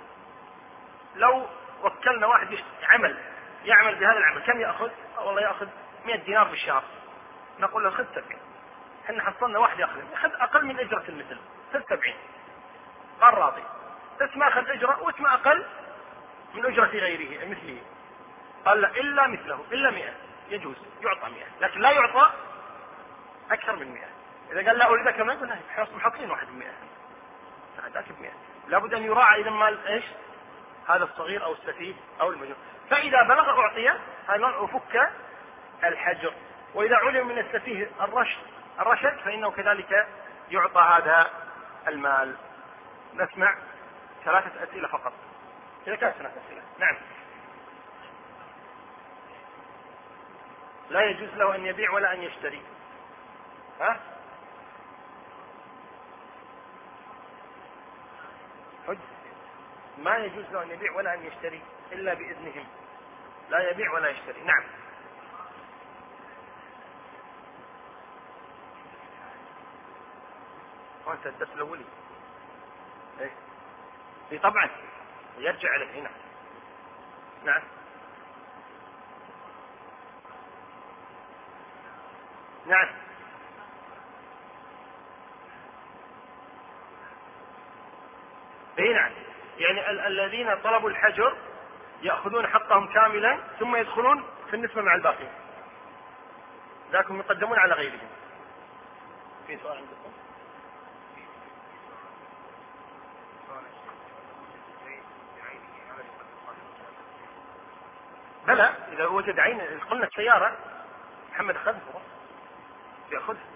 لو وكلنا واحد عمل يعمل بهذا العمل. كم يأخذ؟ والله يأخذ 100 دينار بالشهر. نقول له خذ ترك إحنا حصلنا واحد يأخذ. ياخذ أقل من إجرة المثل. خذ 70 قال راضي. بس ما أخذ إجرة واسمه أقل؟ من إجرة غيره مثله. قال لا إلا مثله. إلا 100 يجوز. يعطى 100 لكن لا يعطى أكثر من 100 إذا قال لا اريد من 100 إحنا محصلين واحد من 100 ذاك ب 100 لابد أن يراعى إذا مال إيش؟ هذا الصغير أو السفيه أو المجنون. فإذا بلغ اعطي هذا فك الحجر. وإذا علم من السفيه الرشد الرشد فإنه كذلك يعطى هذا المال. نسمع ثلاثة أسئلة فقط. إذا كانت ثلاثة أسئلة نعم. لا يجوز له أن يبيع ولا أن يشتري. ها؟ حج. ما يجوز له أن يبيع ولا أن يشتري إلا بإذنهم. لا يبيع ولا يشتري. نعم. وأنت الدرس الاولي إيه. اي طبعا يرجع اليه هنا. نعم. نعم اي نعم يعني ال- الذين طلبوا الحجر يأخذون حقهم كاملا ثم يدخلون في النسبة مع الباقي. ذاكم يقدمون على غيرهم. في سؤال عندكم؟ بلى إذا وجد عين قلنا السيارة محمد أخذها. يأخذها.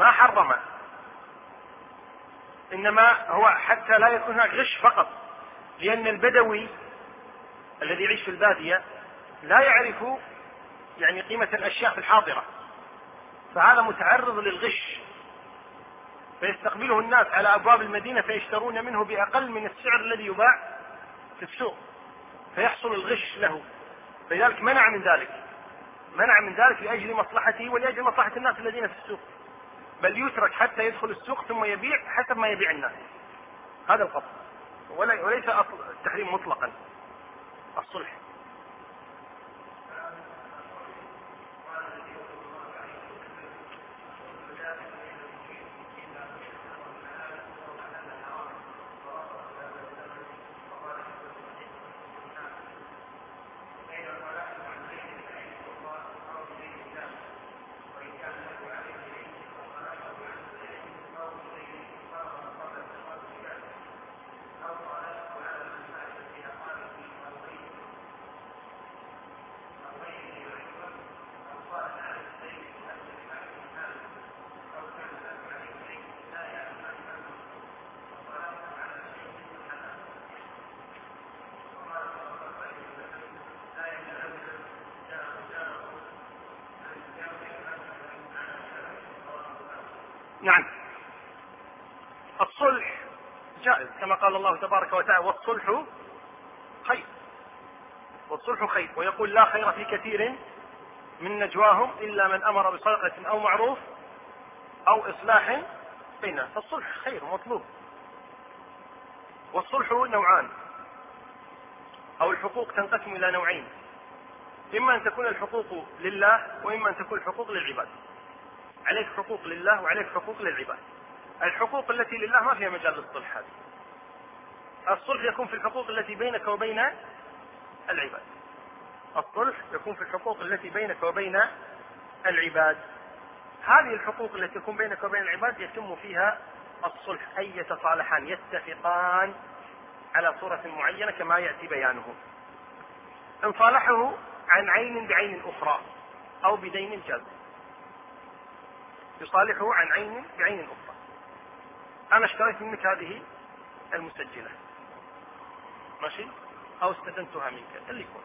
ما حرم. إنما هو حتى لا يكون هناك غش فقط لأن البدوي الذي يعيش في البادية لا يعرف يعني قيمة الأشياء في الحاضرة. فهذا متعرض للغش. فيستقبله الناس على أبواب المدينة فيشترون منه بأقل من السعر الذي يباع في السوق. فيحصل الغش له. فلذلك منع من ذلك. منع من ذلك لأجل مصلحته ولأجل مصلحة الناس الذين في السوق. بل يترك حتى يدخل السوق ثم يبيع حسب ما يبيع الناس. هذا القصد وليس التحريم مطلقا. الصلح نعم الصلح جائز كما قال الله تبارك وتعالى والصلح خير. والصلح خير. ويقول لا خير في كثير من نجواهم إلا من أمر بصدقة أو معروف أو إصلاح بينهم فالصلح خير مطلوب. والصلح نوعان. أو الحقوق تنقسم إلى نوعين. إما أن تكون الحقوق لله وإما أن تكون الحقوق للعباد. عليك حقوق لله وعليك حقوق للعباد. الحقوق التي لله ما فيها مجال للصلح هذه. الصلح يكون في الحقوق التي بينك وبين العباد. الصلح يكون في الحقوق التي بينك وبين العباد. هذه الحقوق التي تكون بينك وبين العباد يتم فيها الصلح. أي يتصالحان يتفقان على صورة معينة كما يأتي بيانه. إن صالحه عن عين بعين أخرى أو بدين جاز. يصالحه عن عين بعين أخرى. أنا اشتريت منك هذه المسجلة. ماشي؟ أو استدنتها منك اللي يكون.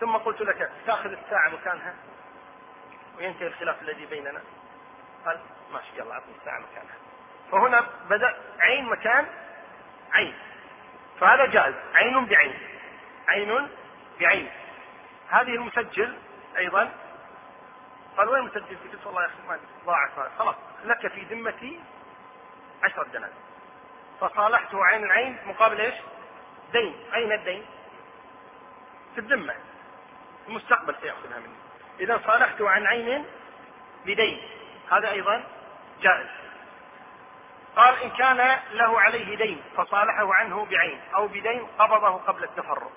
ثم قلت لك تأخذ الساعة مكانها؟ وينتهي الخلاف الذي بيننا؟ قال ماشي يلا أعطني الساعة مكانها. فهنا بدأ عين مكان عين. فهذا جائز. عين بعين. عين بعين. هذه المسجل أيضا. قال وين المسجل؟ قلت والله يا أخي ما ضاعت. خلاص لك في ذمتي عشرة دنانير. فصالحته عين العين مقابل إيش؟ دين أين الدين؟ في الذمة. المستقبل سيأخذها مني. إذا صالحته عن عين بدين. هذا أيضا جائز. قال إن كان له عليه دين فصالحه عنه بعين أو بدين قبضه قبل التفرق.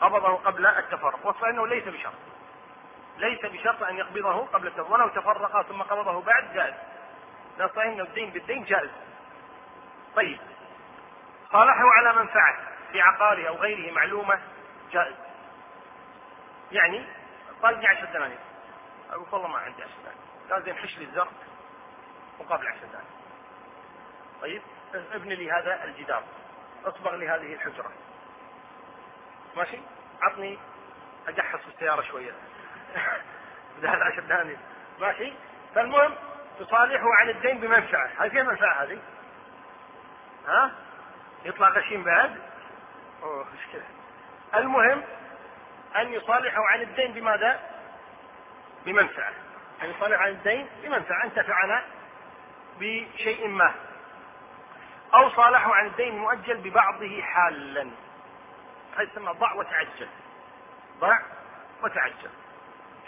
قبضه قبل التفرق. وصل ليس بشرط. ليس بشرط أن يقبضه قبل التفرق. ولو تفرقا ثم قبضه بعد جائز. لا صحيح أنه الدين بالدين جائز. طيب. صالحه على منفعة في عقاره أو غيره معلومة جائز يعني طالبني 10 دنانير. أقول والله ما عندي 10 دنانير. قال زين حش لي الزر مقابل 10 دنانير. طيب ابني لي هذا الجدار. اصبغ لي هذه الحجرة. ماشي؟ عطني أجحص في السيارة شوية. [laughs] بدل 10 دنانير. ماشي؟ فالمهم تصالحه عن الدين بمنفعة. هل فيها منفعة هذه؟ ها؟ يطلع غشيم بعد؟ أوه مشكله المهم أن يصالحه عن الدين بماذا؟ بمنفعة. أن يصالحه عن الدين بمنفعة انتفعنا بشيء ما. أو صالحه عن الدين المؤجل ببعضه حالا. هذا يسمى ضع وتعجل. ضع وتعجل.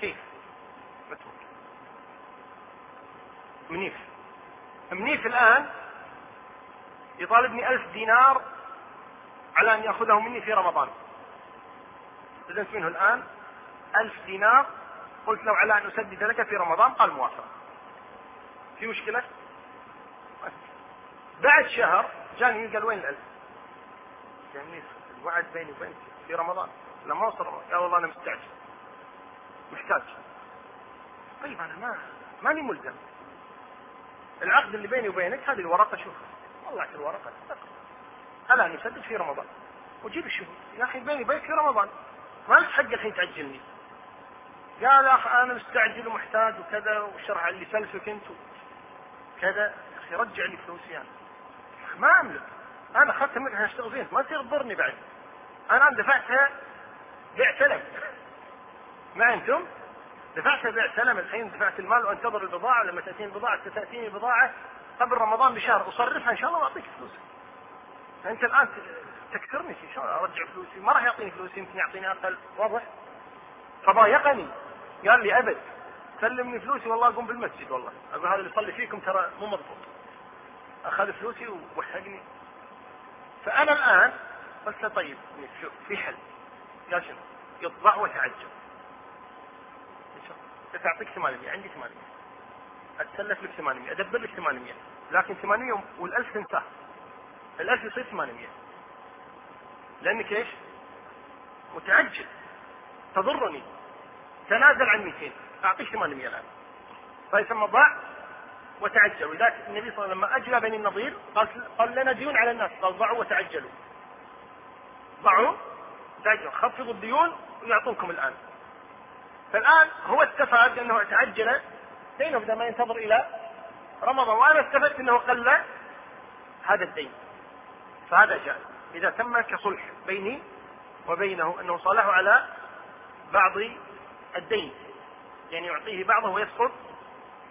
كيف؟ متروك. منيف. منيف الآن يطالبني ألف دينار على أن يأخذه مني في رمضان. استلمت منه الآن ألف دينار. قلت له على أن أسدد لك في رمضان. قال موافق. في مشكلة؟ بعد شهر جاني قال وين الألف؟ يعني الوعد بيني وبينك في رمضان. لما وصل رمضان. يا والله أنا مستعجل. محتاج. طيب أنا ما ماني ملزم. العقد اللي بيني وبينك هذه الورقة شوف. طلعت الورقة على أن يسدد في رمضان. وجيب الشهود. يا أخي بيني وبينك في رمضان. ما لك حق الحين تعجلني. قال أخ أنا مستعجل ومحتاج وكذا والشرع اللي سلفك أنت. كذا. يا أخي رجع لي فلوسي أنا. ما أملك. أنا اخذت منك عشان فيها. ما تصير تضرني بعد. أنا دفعتها بيع سلم ما أنتم؟ دفعتها بيع سلم الحين دفعت المال وأنتظر البضاعة. لما تأتيني البضاعة تأتيني البضاعة. قبل رمضان بشهر أصرفها إن شاء الله وأعطيك فلوس. انت الآن تكسرني في شلون أرجع فلوسي. ما راح يعطيني فلوسي يمكن يعطيني أقل. واضح؟ فضايقني. قال لي أبد سلمني فلوسي والله أقوم بالمسجد والله. أقول هذا اللي يصلي فيكم ترى مو مضبوط. أخذ فلوسي ووحقني. فأنا الآن قلت له طيب في حل. قال شنو؟ يطبع وتعجب. قلت اعطيك 800 عندي 800 أتسلف لك 800 ادبر لك 800 لكن 800 وال1000 تنساه ال1000 يصير 800 لأنك إيش؟ متعجل. تضرني. تنازل عن 200 أعطيك 800 الآن. فيسمى ضاع وتعجل. ولذلك النبي صلى الله عليه وسلم لما أجلى بني النضير قال قال لنا ديون على الناس. قال ضعوا وتعجلوا. ضعوا تعجلوا خفضوا الديون ويعطونكم الآن. فالآن هو استفاد انه تعجل دينه بدل ما ينتظر إلى رمضان. وأنا استفدت أنه قل هذا الدين. فهذا جائز إذا تم كصلح بيني وبينه أنه صالحه على بعض الدين. يعني يعطيه بعضه ويسقط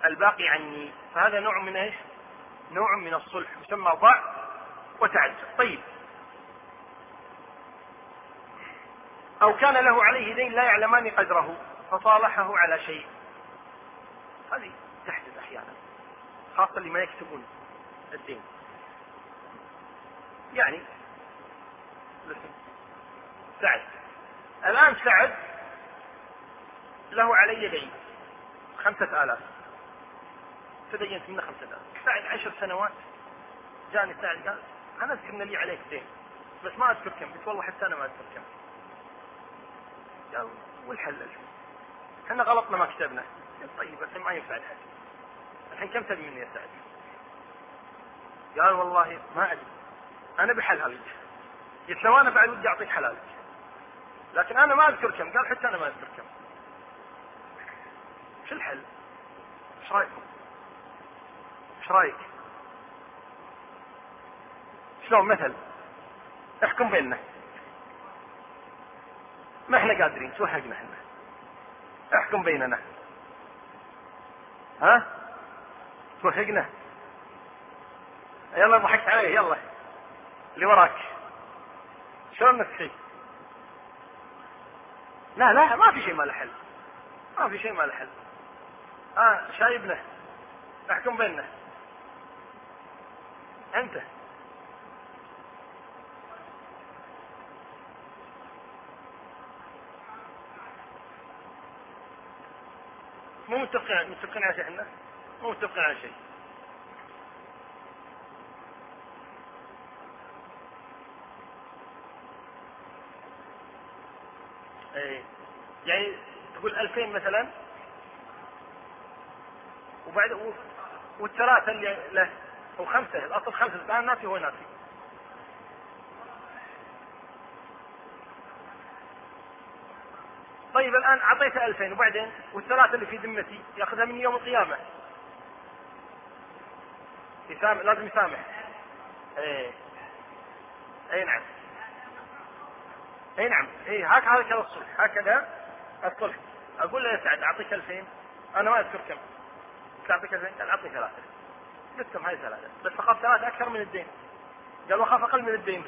الباقي عني. فهذا نوع من إيش؟ نوع من الصلح. يسمى ضع وتعجل طيب. أو كان له عليه دين لا يعلمان قدره فصالحه على شيء. هذه تحدث أحيانا خاصة لما يكتبون الدين. يعني سعد. الآن سعد له علي دين خمسة آلاف. تدينت منه خمسة آلاف. سعد عشر سنوات جاني سعد قال أنا أذكر أن لي عليك دين بس ما أذكر كم قلت والله حتى أنا ما أذكر كم. قال والحل إحنا غلطنا ما كتبنا. طيب بس ما ينفع. الحل الحين كم تبي مني يا سعد؟ قال والله ما أدري. أنا بحلالك قلت له أنا بعد ودي أعطيك حلالك لكن أنا ما أذكر كم. قال حتى أنا ما أذكر كم. شو الحل؟ إيش رايكم؟ إيش رأيك؟ شلون؟ مثل. احكم بيننا. ما إحنا قادرين. توهقنا إحنا؟ احكم بيننا. ها؟ توهقنا يلا ضحكت عليه يلا. اللي وراك. شلون نسخي لا لا ما في شيء ما له حل. ما في شيء ما له حل. آه شايبنا. احكم بيننا. أنت. مو متفقين متفقين على شيء إحنا؟ مو متفقين على شيء. إيه. يعني تقول 2000 مثلا؟ وبعد والثلاثة اللي له أو خمسة الأصل خمسة الآن ناسي هو ناسي طيب الآن أعطيته 2000 وبعدين والثلاثة اللي في ذمتي يأخذها من يوم القيامة. يسامح لازم يسامح. إيه. اي نعم. اي نعم. اي هكذا الصلح هكذا الصلح أقول له يا سعد أعطيك 2000 أنا ما أذكر كم. اعطيك 2000 قال أعطيك ثلاثة. قلت هاي ثلاثة. بس اخاف ثلاثة أكثر من الدين. قال وأخاف أقل من الدين.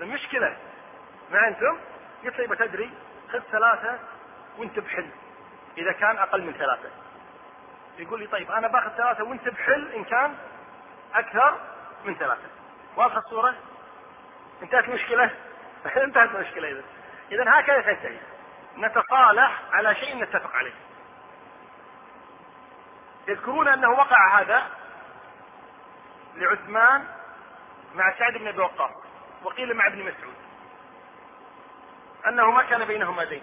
المشكلة مع أنتم قلت له تدري خذ ثلاثة وانت بحل. إذا كان أقل من ثلاثة. يقول لي طيب أنا باخذ ثلاثة وانت بحل إن كان أكثر من ثلاثة. واضحة الصورة؟ انتهت المشكلة؟ [laughs] انتهت المشكلة إذا. إذا هكذا تنتهي. نتصالح على شيء نتفق عليه. يذكرون أنه وقع هذا لعثمان مع سعد بن أبي وقاص وقيل مع ابن مسعود. أنه ما كان بينهما دين.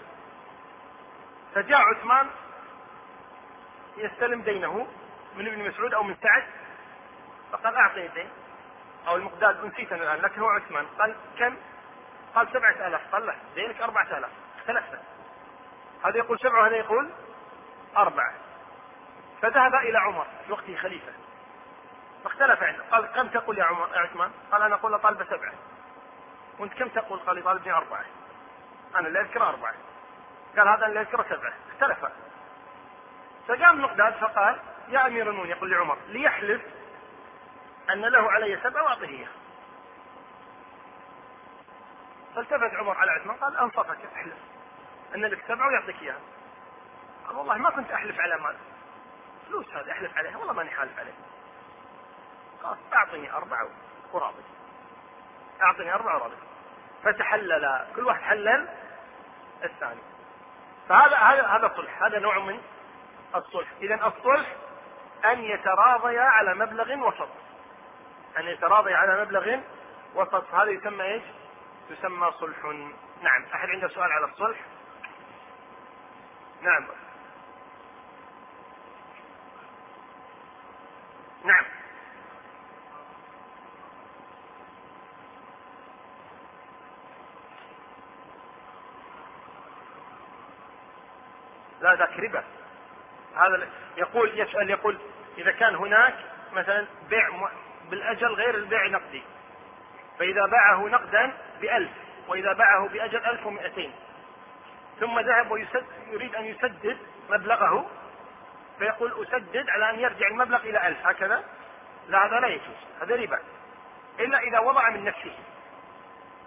فجاء عثمان يستلم دينه من ابن مسعود أو من سعد فقال اعطني الدين أو المقداد نسيت أنا الآن لكن هو عثمان. قال كم؟ قال سبعة آلاف. قال له دينك أربعة آلاف. اختلفنا. هذا يقول سبعة وهذا يقول أربعة. فذهب إلى عمر في وقته خليفة. فاختلف عنده. قال كم تقول يا عمر يا عثمان؟ قال أنا أقول طالب سبعة. وأنت كم تقول؟ قال طالبني أربعة. أنا اللي أذكر أربعة. قال هذا اللي أذكره سبعة. اختلفا فقام مقداد فقال يا أمير المؤمنين يقول لعمر ليحلف أن له علي سبعة وأعطيه إياه. فالتفت عمر على عثمان قال أنصفك احلف أن لك سبعة ويعطيك إياها. قال والله ما كنت أحلف على مال. فلوس هذه أحلف عليها والله ماني حالف عليها. قال أعطني أربعة وراضي. أعطني أربعة وراضي. فتحلل كل واحد حلل الثاني. فهذا هذا هذا صلح هذا نوع من الصلح. إذا الصلح أن يتراضيا على مبلغ وسط. أن يتراضيا على مبلغ وسط. هذا يسمى إيش؟ يسمى صلح. نعم أحد عنده سؤال على الصلح؟ نعم. لا ذاك ربا. هذا يقول يسأل يقول إذا كان هناك مثلا بيع بالأجل غير البيع نقدي فإذا باعه نقدا بألف وإذا باعه بأجل ألف ومئتين. ثم ذهب ويسد يريد أن يسدد مبلغه فيقول أسدد على أن يرجع المبلغ إلى ألف. هكذا؟ لا هذا لا يجوز. هذا ربا. إلا إذا وضع من نفسه.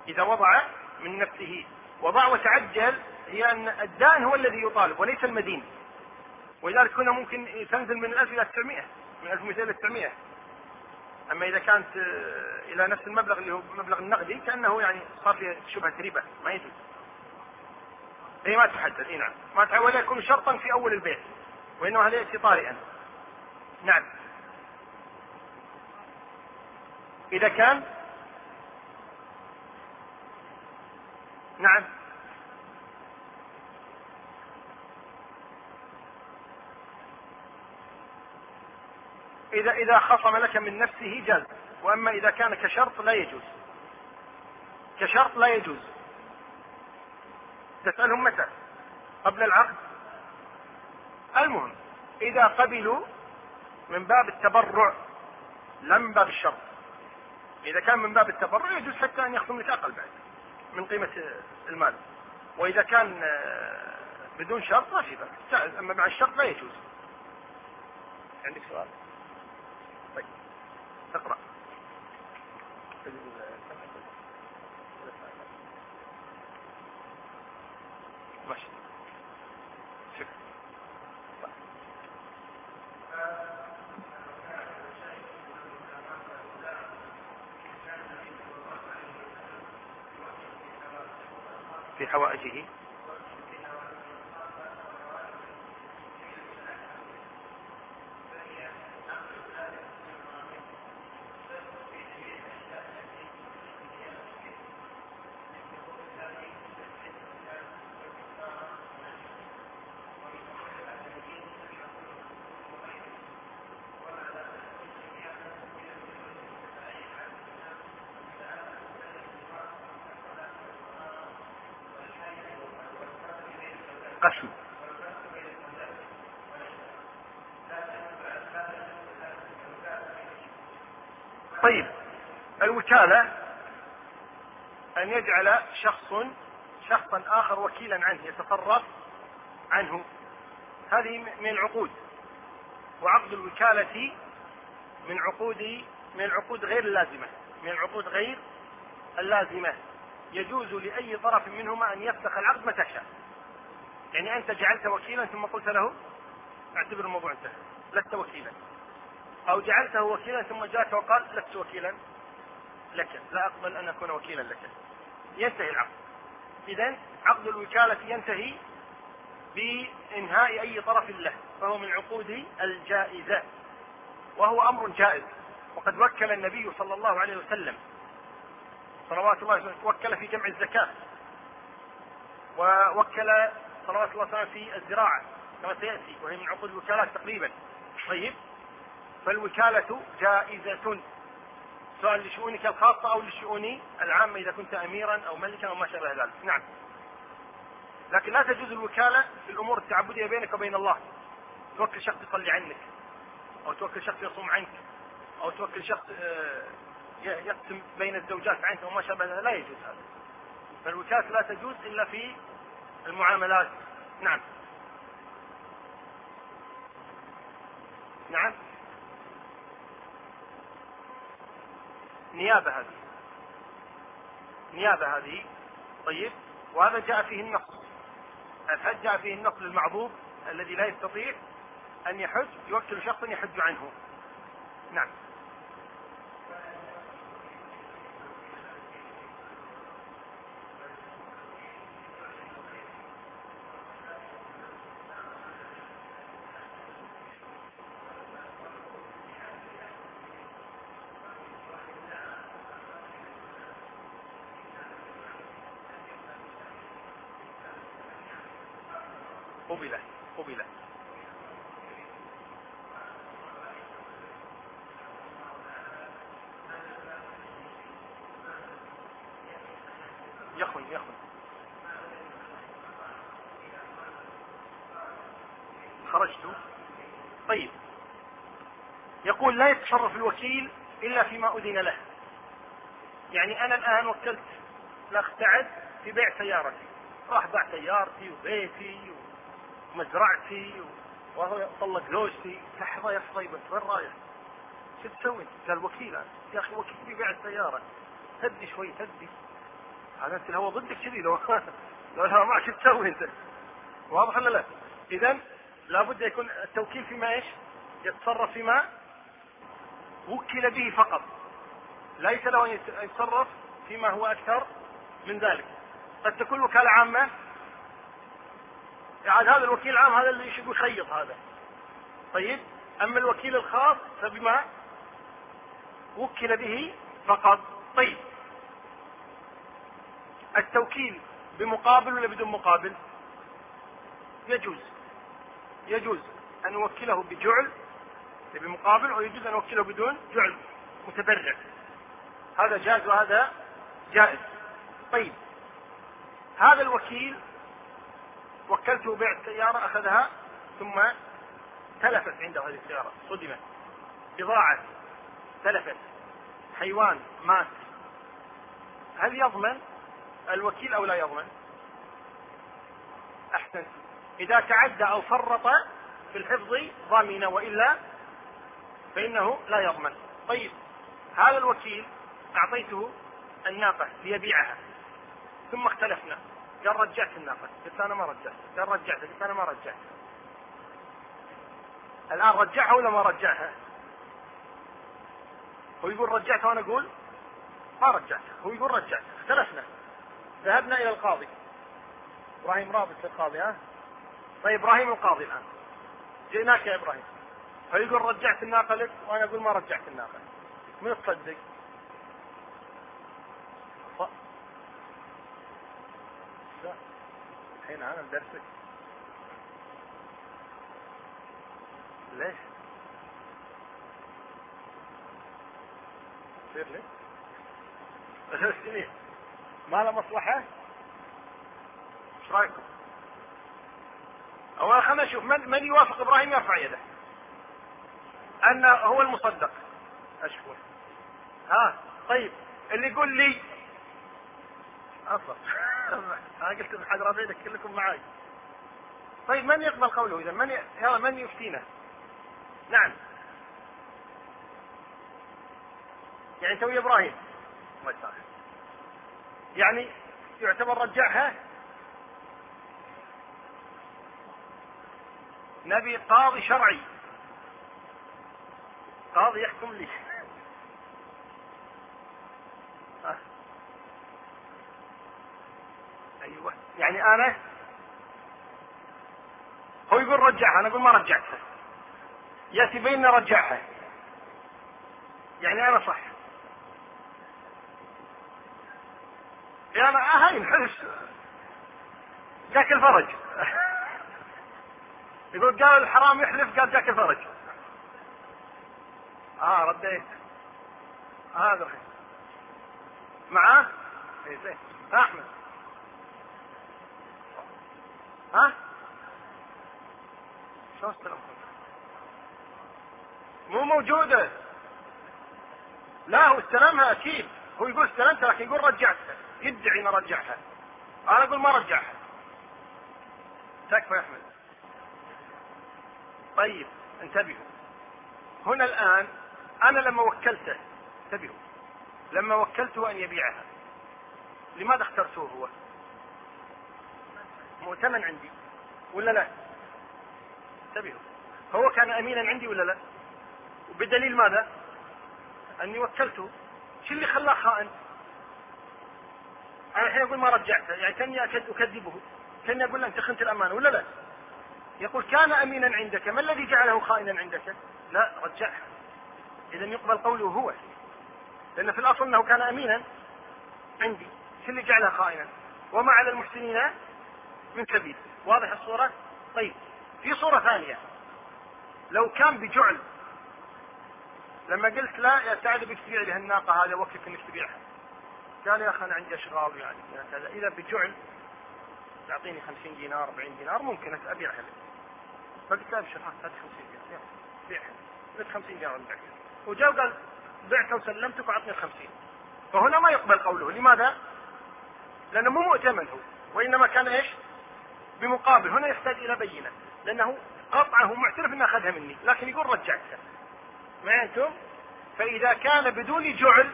إذا وضع من نفسه. وضع وتعجل هي أن الدائن هو الذي يطالب وليس المدين. ولذلك هنا ممكن تنزل من الألف إلى 900 من 1200 إلى 900 أما إذا كانت آه، إلى نفس المبلغ اللي هو المبلغ النقدي كأنه يعني صار في شبهة ربا ما يجوز. اي ما تحدد اي نعم. ما تحدد ولا يكون شرطا في أول البيع وإنما هذا ياتي طارئا نعم. إذا كان نعم. إذا إذا خصم لك من نفسه جاز وأما إذا كان كشرط لا يجوز. كشرط لا يجوز. تسألهم متى؟ قبل العقد؟ المهم إذا قبلوا من باب التبرع لا من باب الشرط. إذا كان من باب التبرع يجوز حتى أن يخصم لك أقل بعد من قيمة المال. وإذا كان آه، بدون شرط ما في بأس. أما مع الشرط لا يجوز. عندك سؤال؟ اقرأ ماشي. شكرا. في حوائجه. قسم طيب الوكالة أن يجعل شخص شخصا آخر وكيلا عنه يتصرف عنه. هذه من العقود. وعقد الوكالة من عقود من العقود غير اللازمة من العقود غير اللازمة. يجوز لأي طرف منهما أن يفسخ العقد متى شاء. يعني أنت جعلت وكيلا ثم قلت له أعتبر الموضوع انتهى. لست وكيلا. أو جعلته وكيلا ثم جاءك وقال لست وكيلا لك. لا أقبل أن أكون وكيلا لك. ينتهي العقد. إذا عقد الوكالة ينتهي بإنهاء أي طرف له فهو من العقود الجائزة. وهو أمر جائز. وقد وكل النبي صلى الله عليه وسلم صلوات الله وكل في جمع الزكاة. ووكل صلوات الله وسلامه في الزراعة كما سيأتي وهي من عقود الوكالات تقريبا. طيب فالوكالة جائزة. سواء لشؤونك الخاصة أو للشؤون العامة إذا كنت أميرا أو ملكا أو ما شابه ذلك؟ نعم. لكن لا تجوز الوكالة في الأمور التعبدية بينك وبين الله. توكل شخص يصلي عنك أو توكل شخص يصوم عنك أو توكل شخص آه، يقسم بين الزوجات عنك وما شابه ذلك. لا يجوز هذا. فالوكالة لا تجوز إلا في المعاملات. نعم. نعم. نيابة هذه. نيابة هذه. طيب. وهذا جاء فيه النص الحج جاء فيه النص للمعذور الذي لا يستطيع أن يحج يوكل شخصا يحج عنه. نعم قبل قبل يخن يخن خرجت طيب يقول لا يتصرف الوكيل إلا فيما أذن له يعني أنا الآن وكلت الأخ سعد في بيع سيارتي راح باع سيارتي وبيتي مزرعتي وهو طلق زوجتي لحظة يا حصيبه وين رايح؟ شو تسوي؟ قال وكيل يا أخي وكيل يبيع السيارة هدي شوي هدي هذا انت الهواء ضدك كذي لو [laughs] لو الهواء معك شو تسوي أنت؟ واضح ولا لا؟ اذا لابد يكون التوكيل فيما إيش؟ يتصرف فيما وكل به فقط. ليس له أن يتصرف فيما هو أكثر من ذلك. قد تكون وكالة عامة. يعني هذا الوكيل العام هذا اللي يخيط هذا. طيب أما الوكيل الخاص فبما وكل به فقط. طيب التوكيل بمقابل ولا بدون مقابل؟ يجوز. يجوز أن نوكله بجعل بمقابل ويجوز أن نوكله بدون جعل متبرع. هذا جائز وهذا جائز. طيب. هذا الوكيل وكلته بيع السيارة أخذها ثم تلفت عنده هذه السيارة. صدمت. بضاعة تلفت. حيوان مات. هل يضمن؟ الوكيل أو لا يضمن؟ أحسن إذا تعدى أو فرط في الحفظ ضامن وإلا فإنه لا يضمن. طيب هذا الوكيل أعطيته الناقة ليبيعها. ثم اختلفنا. قال رجعت الناقة. قلت أنا ما رجعت. قال رجعت. قلت أنا ما رجعت. الآن رجعها ولا ما رجعها؟ هو يقول رجعتها وأنا أقول ما رجعتها هو يقول رجعتها اختلفنا. ذهبنا إلى القاضي. إبراهيم رابط في القاضي ها؟ طيب إبراهيم القاضي الآن. جئناك يا إبراهيم. فيقول رجعت الناقة لك وأنا أقول ما رجعت الناقة من تصدق الحين أنا درسك ليش؟ يصير لي؟ [laughs] ما له مصلحة؟ إيش رأيكم؟ أولا خلينا نشوف من من يوافق إبراهيم يرفع يده. أن هو المصدق. أشكر. ها طيب اللي يقول لي أصلا [laughs] أنا قلت بحد رافع كلكم معاي. طيب من يقبل قوله إذا من ي... من يفتينا؟ نعم يعني توي إبراهيم الله يسامحك يعني يعتبر رجعها نبي قاضي شرعي قاضي يحكم لي. آه. أيوه. يعني أنا هو يقول رجعها أنا أقول ما رجعتها. يأتي بيننا رجعها. يعني أنا صح. يا أنا هاي الحلف جاك الفرج. [laughs] يقول قال الحرام يحلف قال جاك الفرج. آه رديت. هذا الحين معاه؟ اي زين. أحمد. ها شلون استلمت مو موجودة. لا هو استلمها أكيد. هو يقول استلمتها لكن يقول رجعتها. يدعي إنه رجعها. أنا أقول ما رجعها. تكفى يا أحمد. طيب انتبهوا. هنا الآن أنا لما وكلته انتبهوا لما وكلته أن يبيعها لماذا اخترتوه هو؟ مؤتمن عندي ولا لا؟ انتبهوا هو كان أمينا عندي ولا لا؟ بدليل ماذا؟ أني وكلته شو اللي خلاه خائن؟ أنا الحين أقول ما رجعته يعني كأني أكذبه كأني أقول له أنت خنت الأمانة ولا لا؟ يقول كان أمينا عندك ما الذي جعله خائنا عندك؟ لا رجعها إذا يقبل قوله هو. لأن في الأصل أنه كان أمينا عندي شو اللي جعله خائنا؟ وما على المحسنين من سبيل واضح الصورة؟ طيب. في صورة ثانية. لو كان بجعل لما قلت لا يا سعد بك تبيع لي الناقة هذه وكلك إنك تبيعها. قال يا أخي أنا عندي أشغال يعني كذا. إذا بجعل تعطيني 50 دينار 40 دينار ممكن أبيعها لك. فقلت له ابشر هات 50 دينار. بيعها قلت 50 دينار بعتها وجاء قال بعتها وسلمتك وعطني ال 50 فهنا ما يقبل قوله. لماذا؟ لأنه مو مؤتمن هو وإنما كان إيش؟ بمقابل. هنا يحتاج إلى بينة. لأنه قطعه معترف إنه أخذها مني لكن يقول رجعتها ما أنتم؟ فإذا كان بدون جعل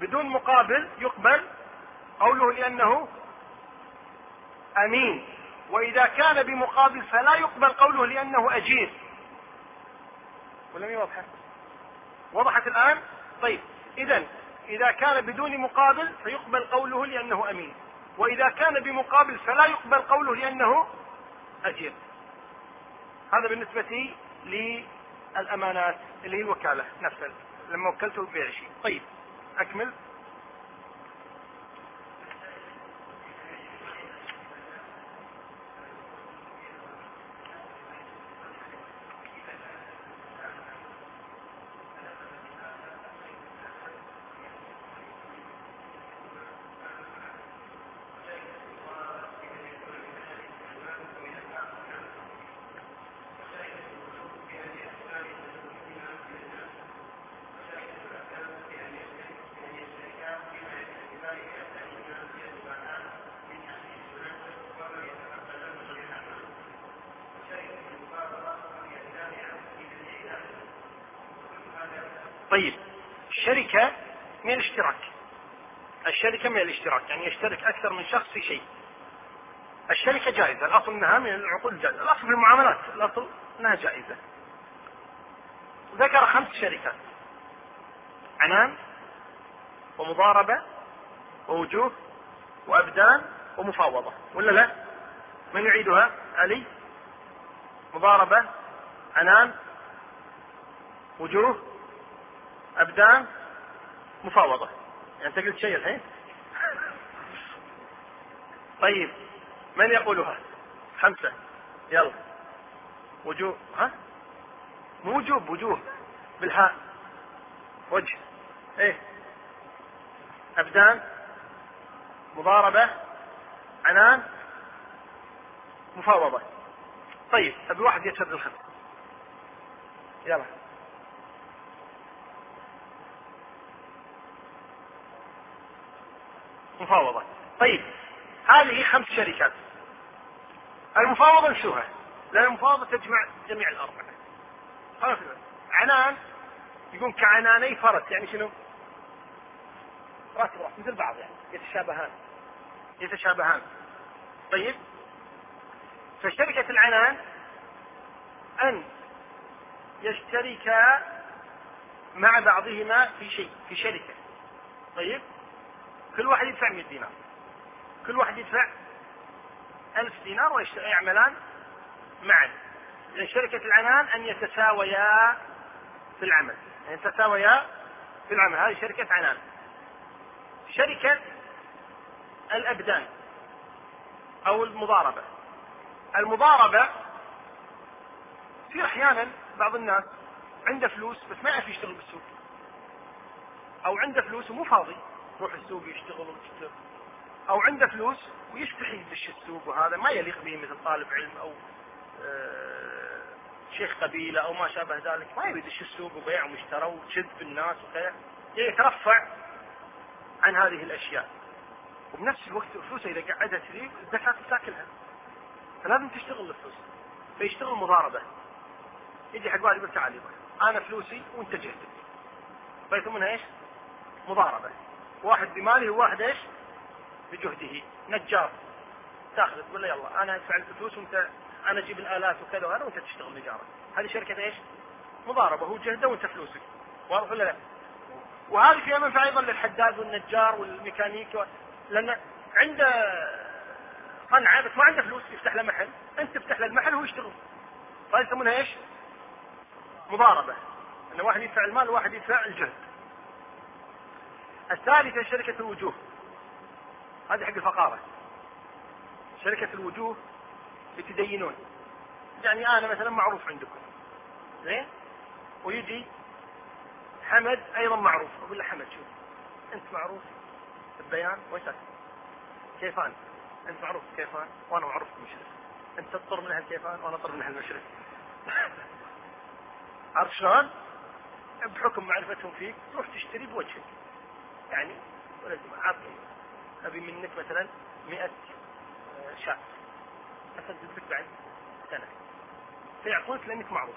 بدون مقابل يقبل قوله لأنه أمين. وإذا كان بمقابل فلا يقبل قوله لأنه أجير. ولم يوضح وضحت الآن؟ طيب إذا إذا كان بدون مقابل فيقبل قوله لأنه أمين. وإذا كان بمقابل فلا يقبل قوله لأنه أجير هذا بالنسبة الامانات اللي هي الوكالة نفسها. لما وكلته ببيع شيء. طيب أكمل طيب الشركة من الاشتراك الشركة من الاشتراك يعني يشترك أكثر من شخص في شيء. الشركة جائزة الأصل أنها من العقود الجائزة الأصل في المعاملات الأصل أنها جائزة. ذكر خمس شركات عنان ومضاربة ووجوه وأبدان ومفاوضة. ولا لا؟ من يعيدها؟ علي. مضاربة عنان وجوه أبدان مفاوضة. يعني أنت قلت شيء الحين؟ طيب من يقولها؟ خمسة. يلا. وجوه ها؟ مو وجوب وجوه. بالهاء. وجه. إيه. أبدان. مضاربة. عنان. مفاوضة. طيب أبي واحد يشهد الخمس يلا. مفاوضة. طيب. هذه خمس شركات. المفاوضة نشوها لأن المفاوضة تجمع جميع الأربعة. عنان يقول كعناني فرس يعني شنو؟ رأس براس مثل بعض يعني يتشابهان. يتشابهان. طيب. فشركة العنان أن يشتركا مع بعضهما في شيء في شركة. طيب. كل واحد يدفع 100 دينار. كل واحد يدفع ألف دينار ويعملان معا. لأن شركة العنان أن يتساويا في العمل. أن يتساويا في العمل. هذه شركة عنان. شركة الأبدان أو المضاربة. المضاربة في أحيانا بعض الناس عنده فلوس بس ما يعرف يشتغل بالسوق. أو عنده فلوس ومو فاضي. يروح السوق يشتغل ويشتغل. أو عنده فلوس ويستحي يدش السوق وهذا ما يليق به مثل طالب علم أو آه، شيخ قبيلة أو ما شابه ذلك. ما يبي يدش السوق وبيع ومشترى وشد بالناس وكذا. يترفع عن هذه الأشياء. وبنفس الوقت فلوسه إذا قعدها كذي الزكاه تاكلها. فلازم تشتغل الفلوس. فيشتغل مضاربة. يجي حق واحد يقول تعال يبا أنا فلوسي وأنت جهدك. فيسمونها إيش؟ مضاربة. واحد بماله وواحد إيش؟ بجهده. نجار. تاخذ تقول له يلا أنا أدفع الفلوس وأنت أنا أجيب الآلات وكذا وهذا وأنت تشتغل نجارة. هذه شركة إيش؟ مضاربة هو جهده وأنت فلوسك. واضح ولا لا؟ وهذه فيها منفعة أيضا للحداد والنجار والميكانيكي و... لأن عنده صنعة بس ما عنده فلوس يفتح له محل. أنت تفتح له المحل وهو يشتغل. فهذه يسمونها إيش؟ مضاربة. إن واحد يدفع المال وواحد يدفع الجهد. الثالثة شركة الوجوه. هذه حق الفقارة. شركة الوجوه يتدينون. يعني أنا مثلا معروف عندكم. زين؟ ويجي حمد أيضا معروف. أقول له حمد شوف. أنت معروف البيان ويسك كيفان؟ أنت معروف كيفان؟ وأنا معروف بالمشرف. أنت تطر من أهل كيفان؟ وأنا أطر من أهل المشرف. [laughs] عرفت شلون؟ بحكم معرفتهم فيك تروح تشتري بوجهك. يعني ولد عطني أبي منك مثلا 100 شاة. اسدد لك بعد سنة. فيعطونك لأنك معروف.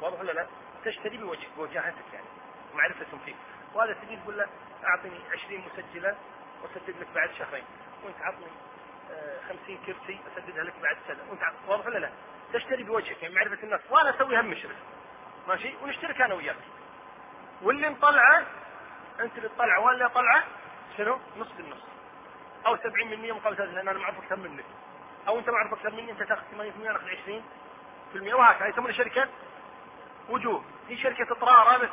واضح ولا لا؟ تشتري بوجهك بوجاهتك يعني. معرفتهم فيك. وهذا تجي تقول له أعطني 20 مسجلة وأسدد لك بعد شهرين. وأنت عطني 50 كرسي أسددها لك بعد سنة. وأنت واضح ولا لا؟ تشتري بوجهك يعني معرفة الناس. وأنا أسوي هم مشرف ماشي؟ ونشترك أنا وياك. واللي مطلعه أنت اللي تطلعه وأنا طلعه شنو؟ نص بالنص أو 70% مقابل 30 لأن أنا ما اعرف أكثر منك. أو أنت ما اعرف أكثر مني أنت تاخذ 80% أنا أخذ 20% وهكذا. يسمونها شركة وجوه. هي شركة إطرارة بس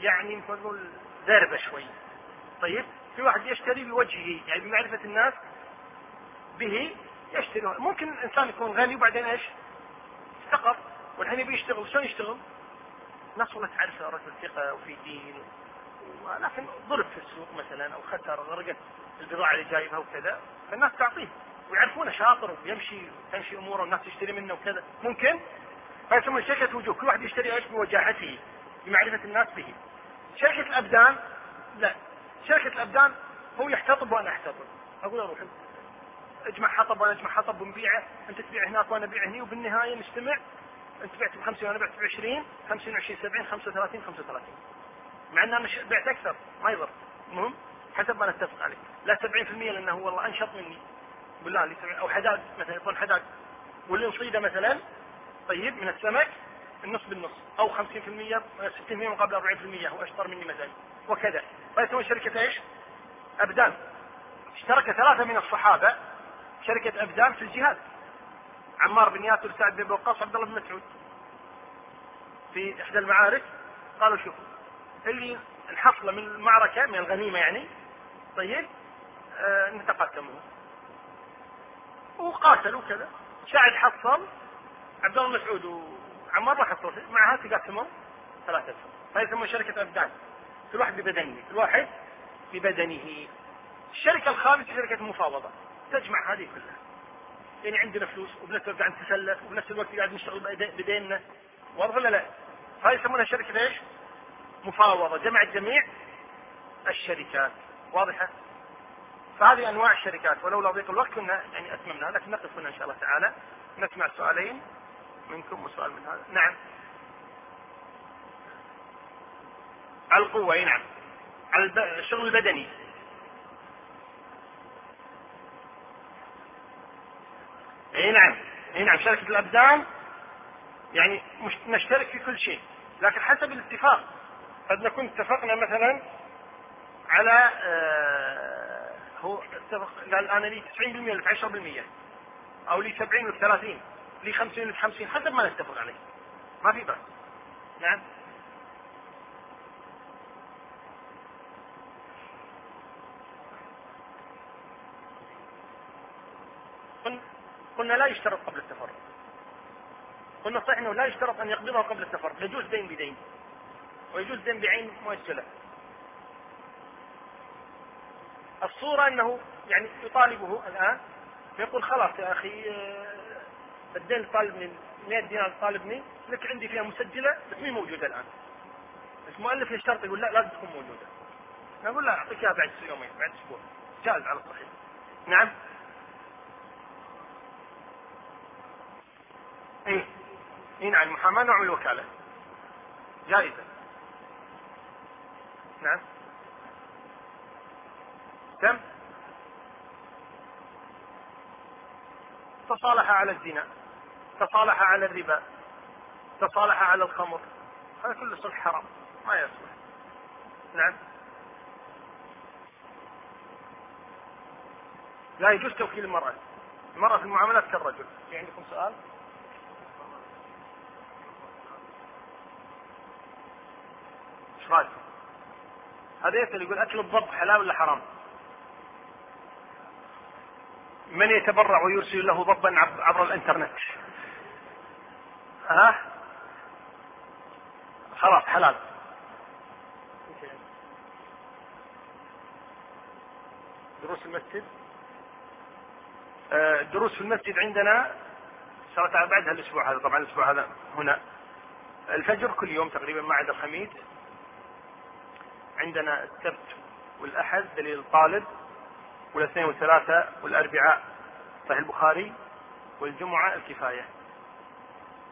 يعني نقول ذربة شوي. طيب؟ في واحد يشتري بوجهه يعني بمعرفة الناس به يشتري. ممكن انسان يكون غني وبعدين إيش؟ استقر. والحين يبي يشتغل. شلون يشتغل؟ ناس والله تعرفه رجل ثقة وفي دين. لكن ضرب في السوق مثلا أو خسر غرقت البضاعة اللي جايبها وكذا فالناس تعطيه ويعرفونه شاطر ويمشي تمشي أموره والناس تشتري منه وكذا. ممكن؟ فيسمون شركة وجوه. كل واحد يشتري إيش؟ بوجاهته بمعرفة الناس به. شركة الأبدان؟ لا. شركة الأبدان هو يحتطب وأنا أحتطب. أقول أروح اجمع حطب وأنا اجمع حطب ونبيعه. أنت تبيع هناك وأنا أبيع هني وبالنهاية نجتمع. أنت بعت ب 50 وأنا بعت ب 20 50 20 70 35 35 مع ان أنا بعت أكثر ما يضر. المهم حسب ما نتفق عليه لا 70% لأنه والله انشط مني. بالله لي أو حداد مثلا يكون حداد. واللي نصيده مثلا طيب من السمك النص بالنص. أو 50% 60% مقابل 40% هو أشطر مني مثلا وكذا. فيسمون شركة إيش؟ أبدان. اشترك ثلاثة من الصحابة شركة أبدان في الجهاد. عمار بن ياسر سعد بن وقاص عبد الله بن مسعود. في إحدى المعارك قالوا شوفوا. اللي الحصلة من المعركة من الغنيمة يعني. طيب آه نتقاسمه وقاتلوا كذا. سعد حصل. عبد الله مسعود وعمار ما حصل مع هذا تقاسموا ثلاثة فهي يسمون شركة أبدان. كل واحد ببدنه كل واحد ببدنه. الشركة الخامسة شركة مفاوضة. تجمع هذه كلها. يعني عندنا فلوس وبنفس الوقت قاعد نتسلف وبنفس الوقت قاعد نشتغل بديننا واضح ولا لا؟ هاي يسمونها شركة إيش؟ مفاوضة جمع جميع الشركات. واضحة؟ فهذه أنواع الشركات ولولا ضيق الوقت كنا يعني اتممنا لكن نقف هنا إن شاء الله تعالى. نسمع سؤالين منكم وسؤال من هذا. نعم. على القوة أي نعم. على الشغل البدني. أي نعم. أي نعم. شركة الأبدان يعني مش نشترك في كل شيء لكن حسب الاتفاق. قد نكون اتفقنا مثلا على آه هو اتفق قال أنا لي 90% لك 10% أو لي 70 لك 30 لي 50 لك 50 حسب ما نتفق عليه. ما في بأس نعم. قلنا لا يشترط قبل التفرق. قلنا صحيح إنه لا يشترط أن يقبضه قبل التفرق. يجوز دين بدين. ويجوز دين بعين مؤجلة. الصورة أنه يعني يطالبه الآن فيقول خلاص يا أخي آه، الدين طالبني 100 دينار طالبني لك عندي فيها مسجلة بس مي موجودة الآن. بس مؤلف يشترط يقول لا لازم تكون موجودة. نقول لا أعطيك إياها بعد يومين بعد أسبوع. جائز على الصحيح. نعم. إيه. اي نعم المحاماة نوع من الوكالة. جائزة. نعم. كم؟ تصالح على الزنا تصالح على الربا تصالح على الخمر هذا كله صلح حرام ما يصلح. نعم. لا يجوز توكيل المرأة المرأة في المعاملات كالرجل. في عندكم سؤال؟ إيش رأيكم؟ هذا يسأل يقول أكل الضب حلال ولا حرام؟ من يتبرع ويرسل له ضبا عبر الإنترنت؟ ها؟ خلاص حلال دروس المسجد آه، دروس في المسجد عندنا تعالى بعدها الأسبوع هذا طبعا الأسبوع هذا هنا الفجر كل يوم تقريبا ما عدا الخميس عندنا السبت والأحد دليل الطالب والاثنين والثلاثة والأربعاء صحيح البخاري والجمعة الكفاية.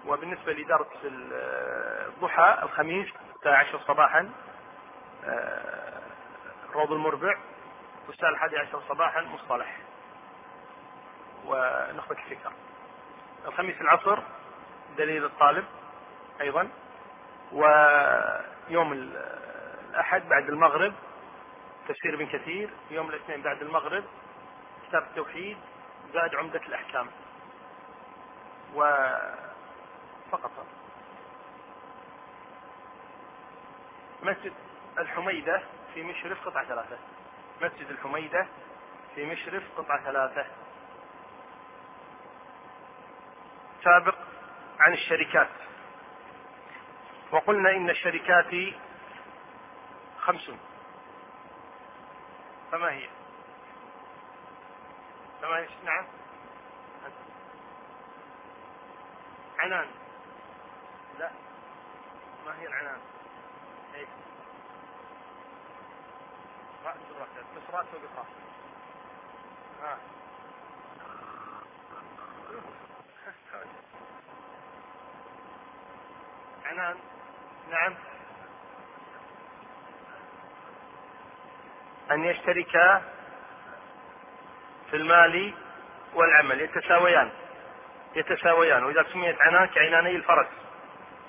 وبالنسبة لدرس الضحى الخميس الساعة 10 صباحا آه، روض المربع والساعة الحادية عشر صباحا مصطلح. ونخبة الفكر. الخميس العصر دليل الطالب أيضا ويوم الأحد بعد المغرب تفسير ابن كثير يوم الاثنين بعد المغرب كتاب التوحيد زاد عمدة الأحكام. و فقط. مسجد الحميدة في مشرف قطعة ثلاثة. مسجد الحميدة في مشرف قطعة ثلاثة. سابق عن الشركات. وقلنا إن الشركات خمس فما هي؟ فما هي؟ نعم. عنان. لا. ما هي العنان؟ إيش؟ رأس الركب بس رأس وقف ها عنان. نعم. أن يشتركا في المال والعمل. يتساويان. يتساويان. وإذا سميت عنان كعناني الفرس.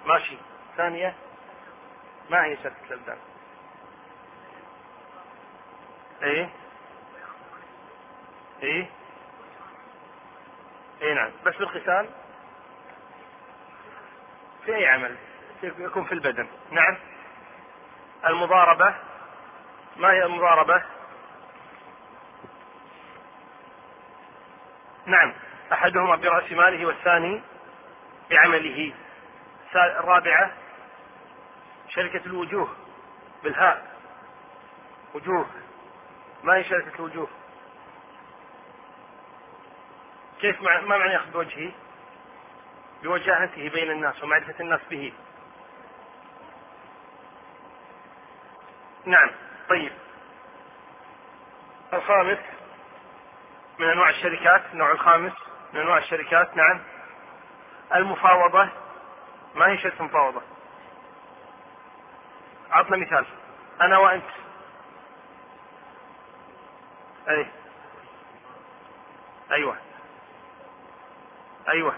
ماشي. ثانية. ما هي شركة الأبدان إيه؟ إيه؟ اي نعم. بس بالقتال. في أي عمل؟ يكون في البدن. نعم. المضاربة. ما هي المضاربة؟ نعم أحدهما برأس ماله والثاني بعمله. الرابعة شركة الوجوه بالهاء. وجوه. ما هي شركة الوجوه؟ كيف مع... ما معنى يأخذ بوجهه؟ بوجاهته بين الناس ومعرفة الناس به. نعم. طيب. الخامس من أنواع الشركات النوع الخامس من أنواع الشركات نعم. المفاوضة ما هي شركة مفاوضة؟ عطنا مثال. أنا وأنت. أي. أيوه. أيوه.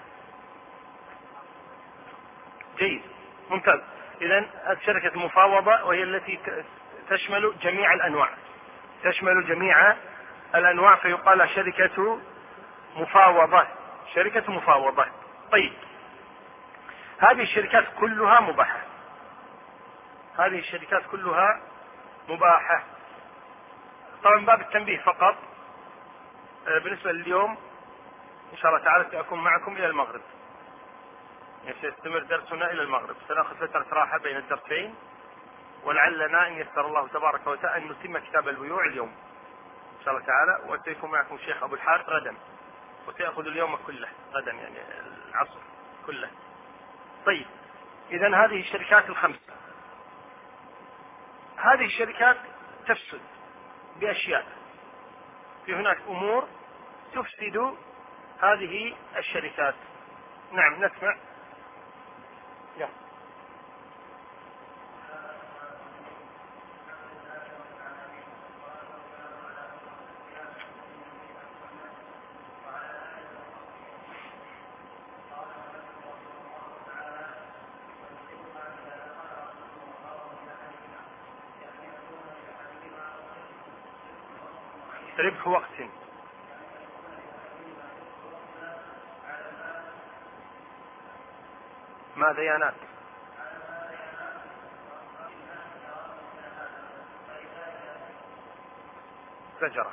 جيد. ممتاز. اذا شركة المفاوضة وهي التي تشمل جميع الأنواع. تشمل جميع الأنواع فيقال شركة مفاوضة. شركة مفاوضة. طيب. هذه الشركات كلها مباحة. هذه الشركات كلها مباحة. طبعا باب التنبيه فقط آه، بالنسبة لليوم إن شاء الله تعالى سأكون معكم إلى المغرب. يعني سيستمر درسنا إلى المغرب. سنأخذ فترة راحة بين الدرسين. ولعلنا إن يسر الله تبارك وتعالى أن نتم كتاب البيوع اليوم. إن شاء الله تعالى وسيكون معكم الشيخ أبو الحارث غدا. وسيأخذ اليوم كله غدا يعني العصر كله. طيب إذا هذه الشركات الخمس هذه الشركات تفسد بأشياء. في هناك أمور تفسد هذه الشركات. نعم نسمع يا. ربح وقت ما ديانات. زجر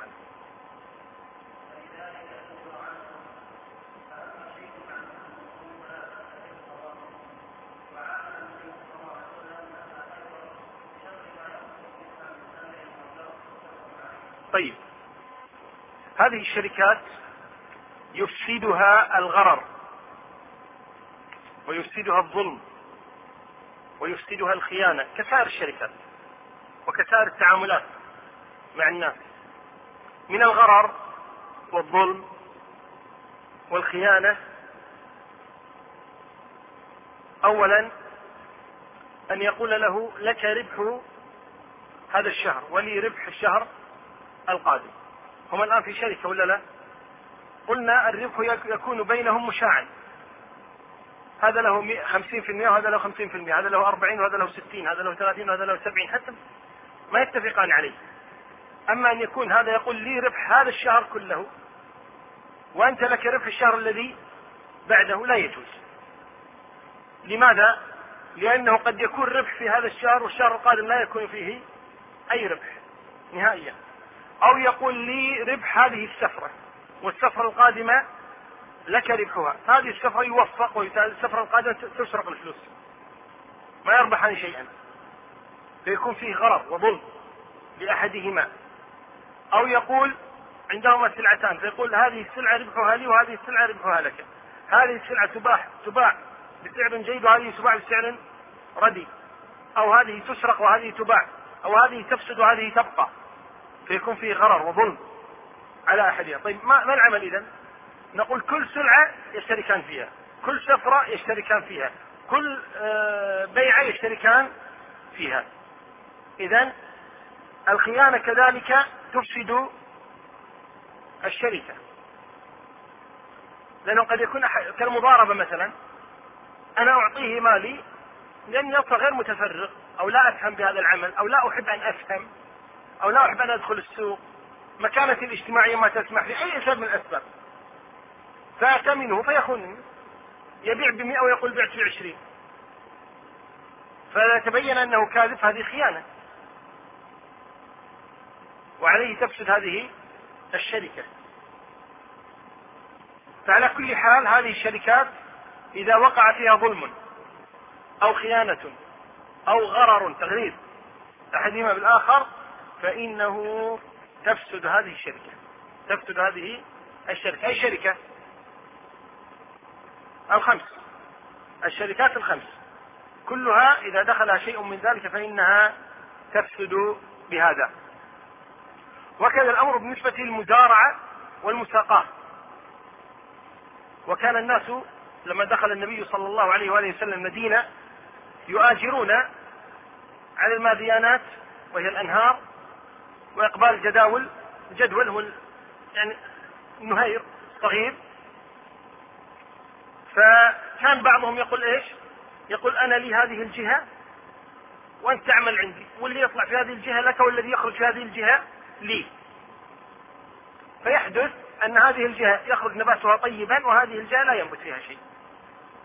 طيب. هذه الشركات يفسدها الغرر. ويفسدها الظلم ويفسدها الخيانة كسائر الشركات وكسائر التعاملات مع الناس من الغرر والظلم والخيانة. أولا أن يقول له لك ربح هذا الشهر ولي ربح الشهر القادم. هم الآن في شركة ولا لا؟ قلنا الربح يكون بينهم مشاعا هذا له 50% وهذا له 50% هذا له 40 وهذا له 60 هذا له 30 وهذا له 70 حتى ما يتفقان عليه. أما أن يكون هذا يقول لي ربح هذا الشهر كله وأنت لك ربح الشهر الذي بعده لا يجوز. لماذا؟ لأنه قد يكون ربح في هذا الشهر والشهر القادم لا يكون فيه أي ربح نهائيا. أو يقول لي ربح هذه السفرة والسفرة القادمة لك ربحها. هذه السفرة يوفق والسفرة القادمة تسرق الفلوس. ما يربحان شيئا. فيكون فيه غرر وظلم لأحدهما. أو يقول عندهما سلعتان فيقول هذه السلعة ربحها لي وهذه السلعة ربحها لك. هذه السلعة تباع تباع بسعر جيد وهذه تباع بسعر ردي. أو هذه تسرق وهذه تباع. أو هذه تفسد وهذه تبقى. فيكون فيه غرر وظلم على أحدها. طيب ما, ما العمل إذا نقول كل سلعة يشتركان فيها. كل سفرة يشتركان فيها. كل آه، بيعة يشتركان فيها. إذا الخيانة كذلك تفسد الشركة. لأنه قد يكون كالمضاربة مثلا أنا أعطيه مالي لأني أصلا غير متفرغ أو لا أفهم بهذا العمل أو لا أحب أن أفهم أو لا أحب أن أدخل السوق. مكانتي الاجتماعية ما تسمح لي أي سبب من الأسباب. فأتمنه فيخونني يبيع بمئة ويقول بعت بعشرين فتبين أنه كاذب هذه خيانة. وعليه تفسد هذه الشركة. فعلى كل حال هذه الشركات إذا وقع فيها ظلم أو خيانة أو غرر تغريب أحدهما بالآخر فإنه تفسد هذه الشركة. تفسد هذه الشركة. أي شركة؟ الخمس. الشركات الخمس. كلها إذا دخلها شيء من ذلك فإنها تفسد بهذا. وكذا الأمر بالنسبة للمزارعة والمساقاة. وكان الناس لما دخل النبي صلى الله عليه وآله وسلم المدينة يؤاجرون على الماديانات وهي الأنهار وإقبال الجداول جدول هو يعني نهير صغير فكان بعضهم يقول إيش؟ يقول أنا لي هذه الجهة وأنت تعمل عندي واللي يطلع في هذه الجهة لك والذي يخرج في هذه الجهة لي. فيحدث أن هذه الجهة يخرج نباتها طيبا وهذه الجهة لا ينبت فيها شيء.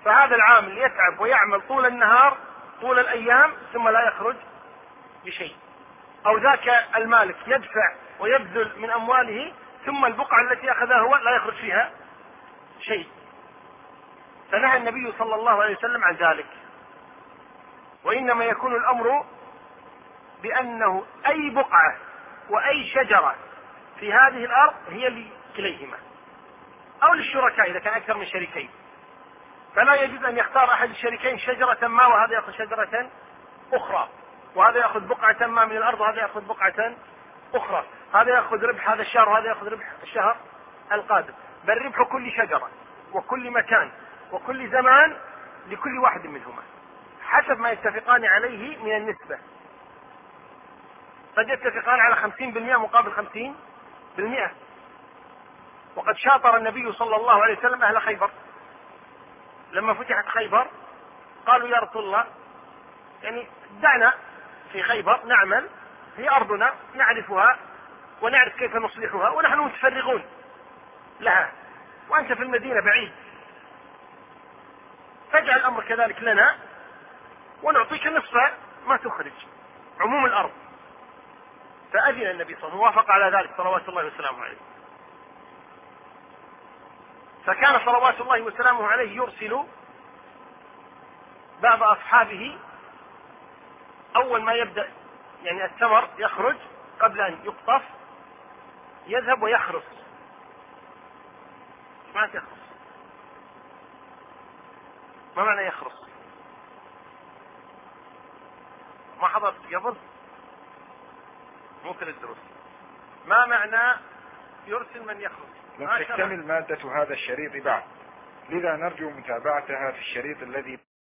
فهذا العامل يتعب ويعمل طول النهار طول الأيام ثم لا يخرج بشيء. أو ذاك المالك يدفع ويبذل من أمواله ثم البقعة التي أخذها هو لا يخرج فيها شيء. فنهى النبي صلى الله عليه وسلم عن ذلك. وإنما يكون الأمر بأنه أي بقعة وأي شجرة في هذه الأرض هي لكليهما أو للشركاء إذا كان أكثر من شريكين. فلا يجوز أن يختار أحد الشريكين شجرة ما وهذا يأخذ شجرة أخرى. وهذا يأخذ بقعة ما من الأرض وهذا يأخذ بقعة أخرى. هذا يأخذ ربح هذا الشهر وهذا يأخذ ربح الشهر القادم. بل ربح كل شجرة وكل مكان. وكل زمان لكل واحد منهما. حسب ما يتفقان عليه من النسبة. قد يتفقان على خمسين بالمئة مقابل خمسين بالمئة. وقد شاطر النبي صلى الله عليه وسلم أهل خيبر. لما فتحت خيبر قالوا يا رسول الله يعني دعنا في خيبر نعمل هي أرضنا نعرفها ونعرف كيف نصلحها ونحن متفرغون لها. وأنت في المدينة بعيد. فاجعل الأمر كذلك لنا ونعطيك نصف ما تخرج عموم الأرض. فأذن النبي صلى الله عليه وسلم وافق على ذلك صلوات الله وسلامه عليه. فكان صلوات الله وسلامه عليه يرسل بعض أصحابه أول ما يبدأ يعني الثمر يخرج قبل أن يقطف يذهب ويخرص. ما يخرص ما معنى يخرص؟ ما حضرت قبل؟ ممكن الدروس. ما معنى يرسل من يخرص؟ لم تكتمل مادة هذا الشريط بعد. لذا نرجو متابعتها في الشريط الذي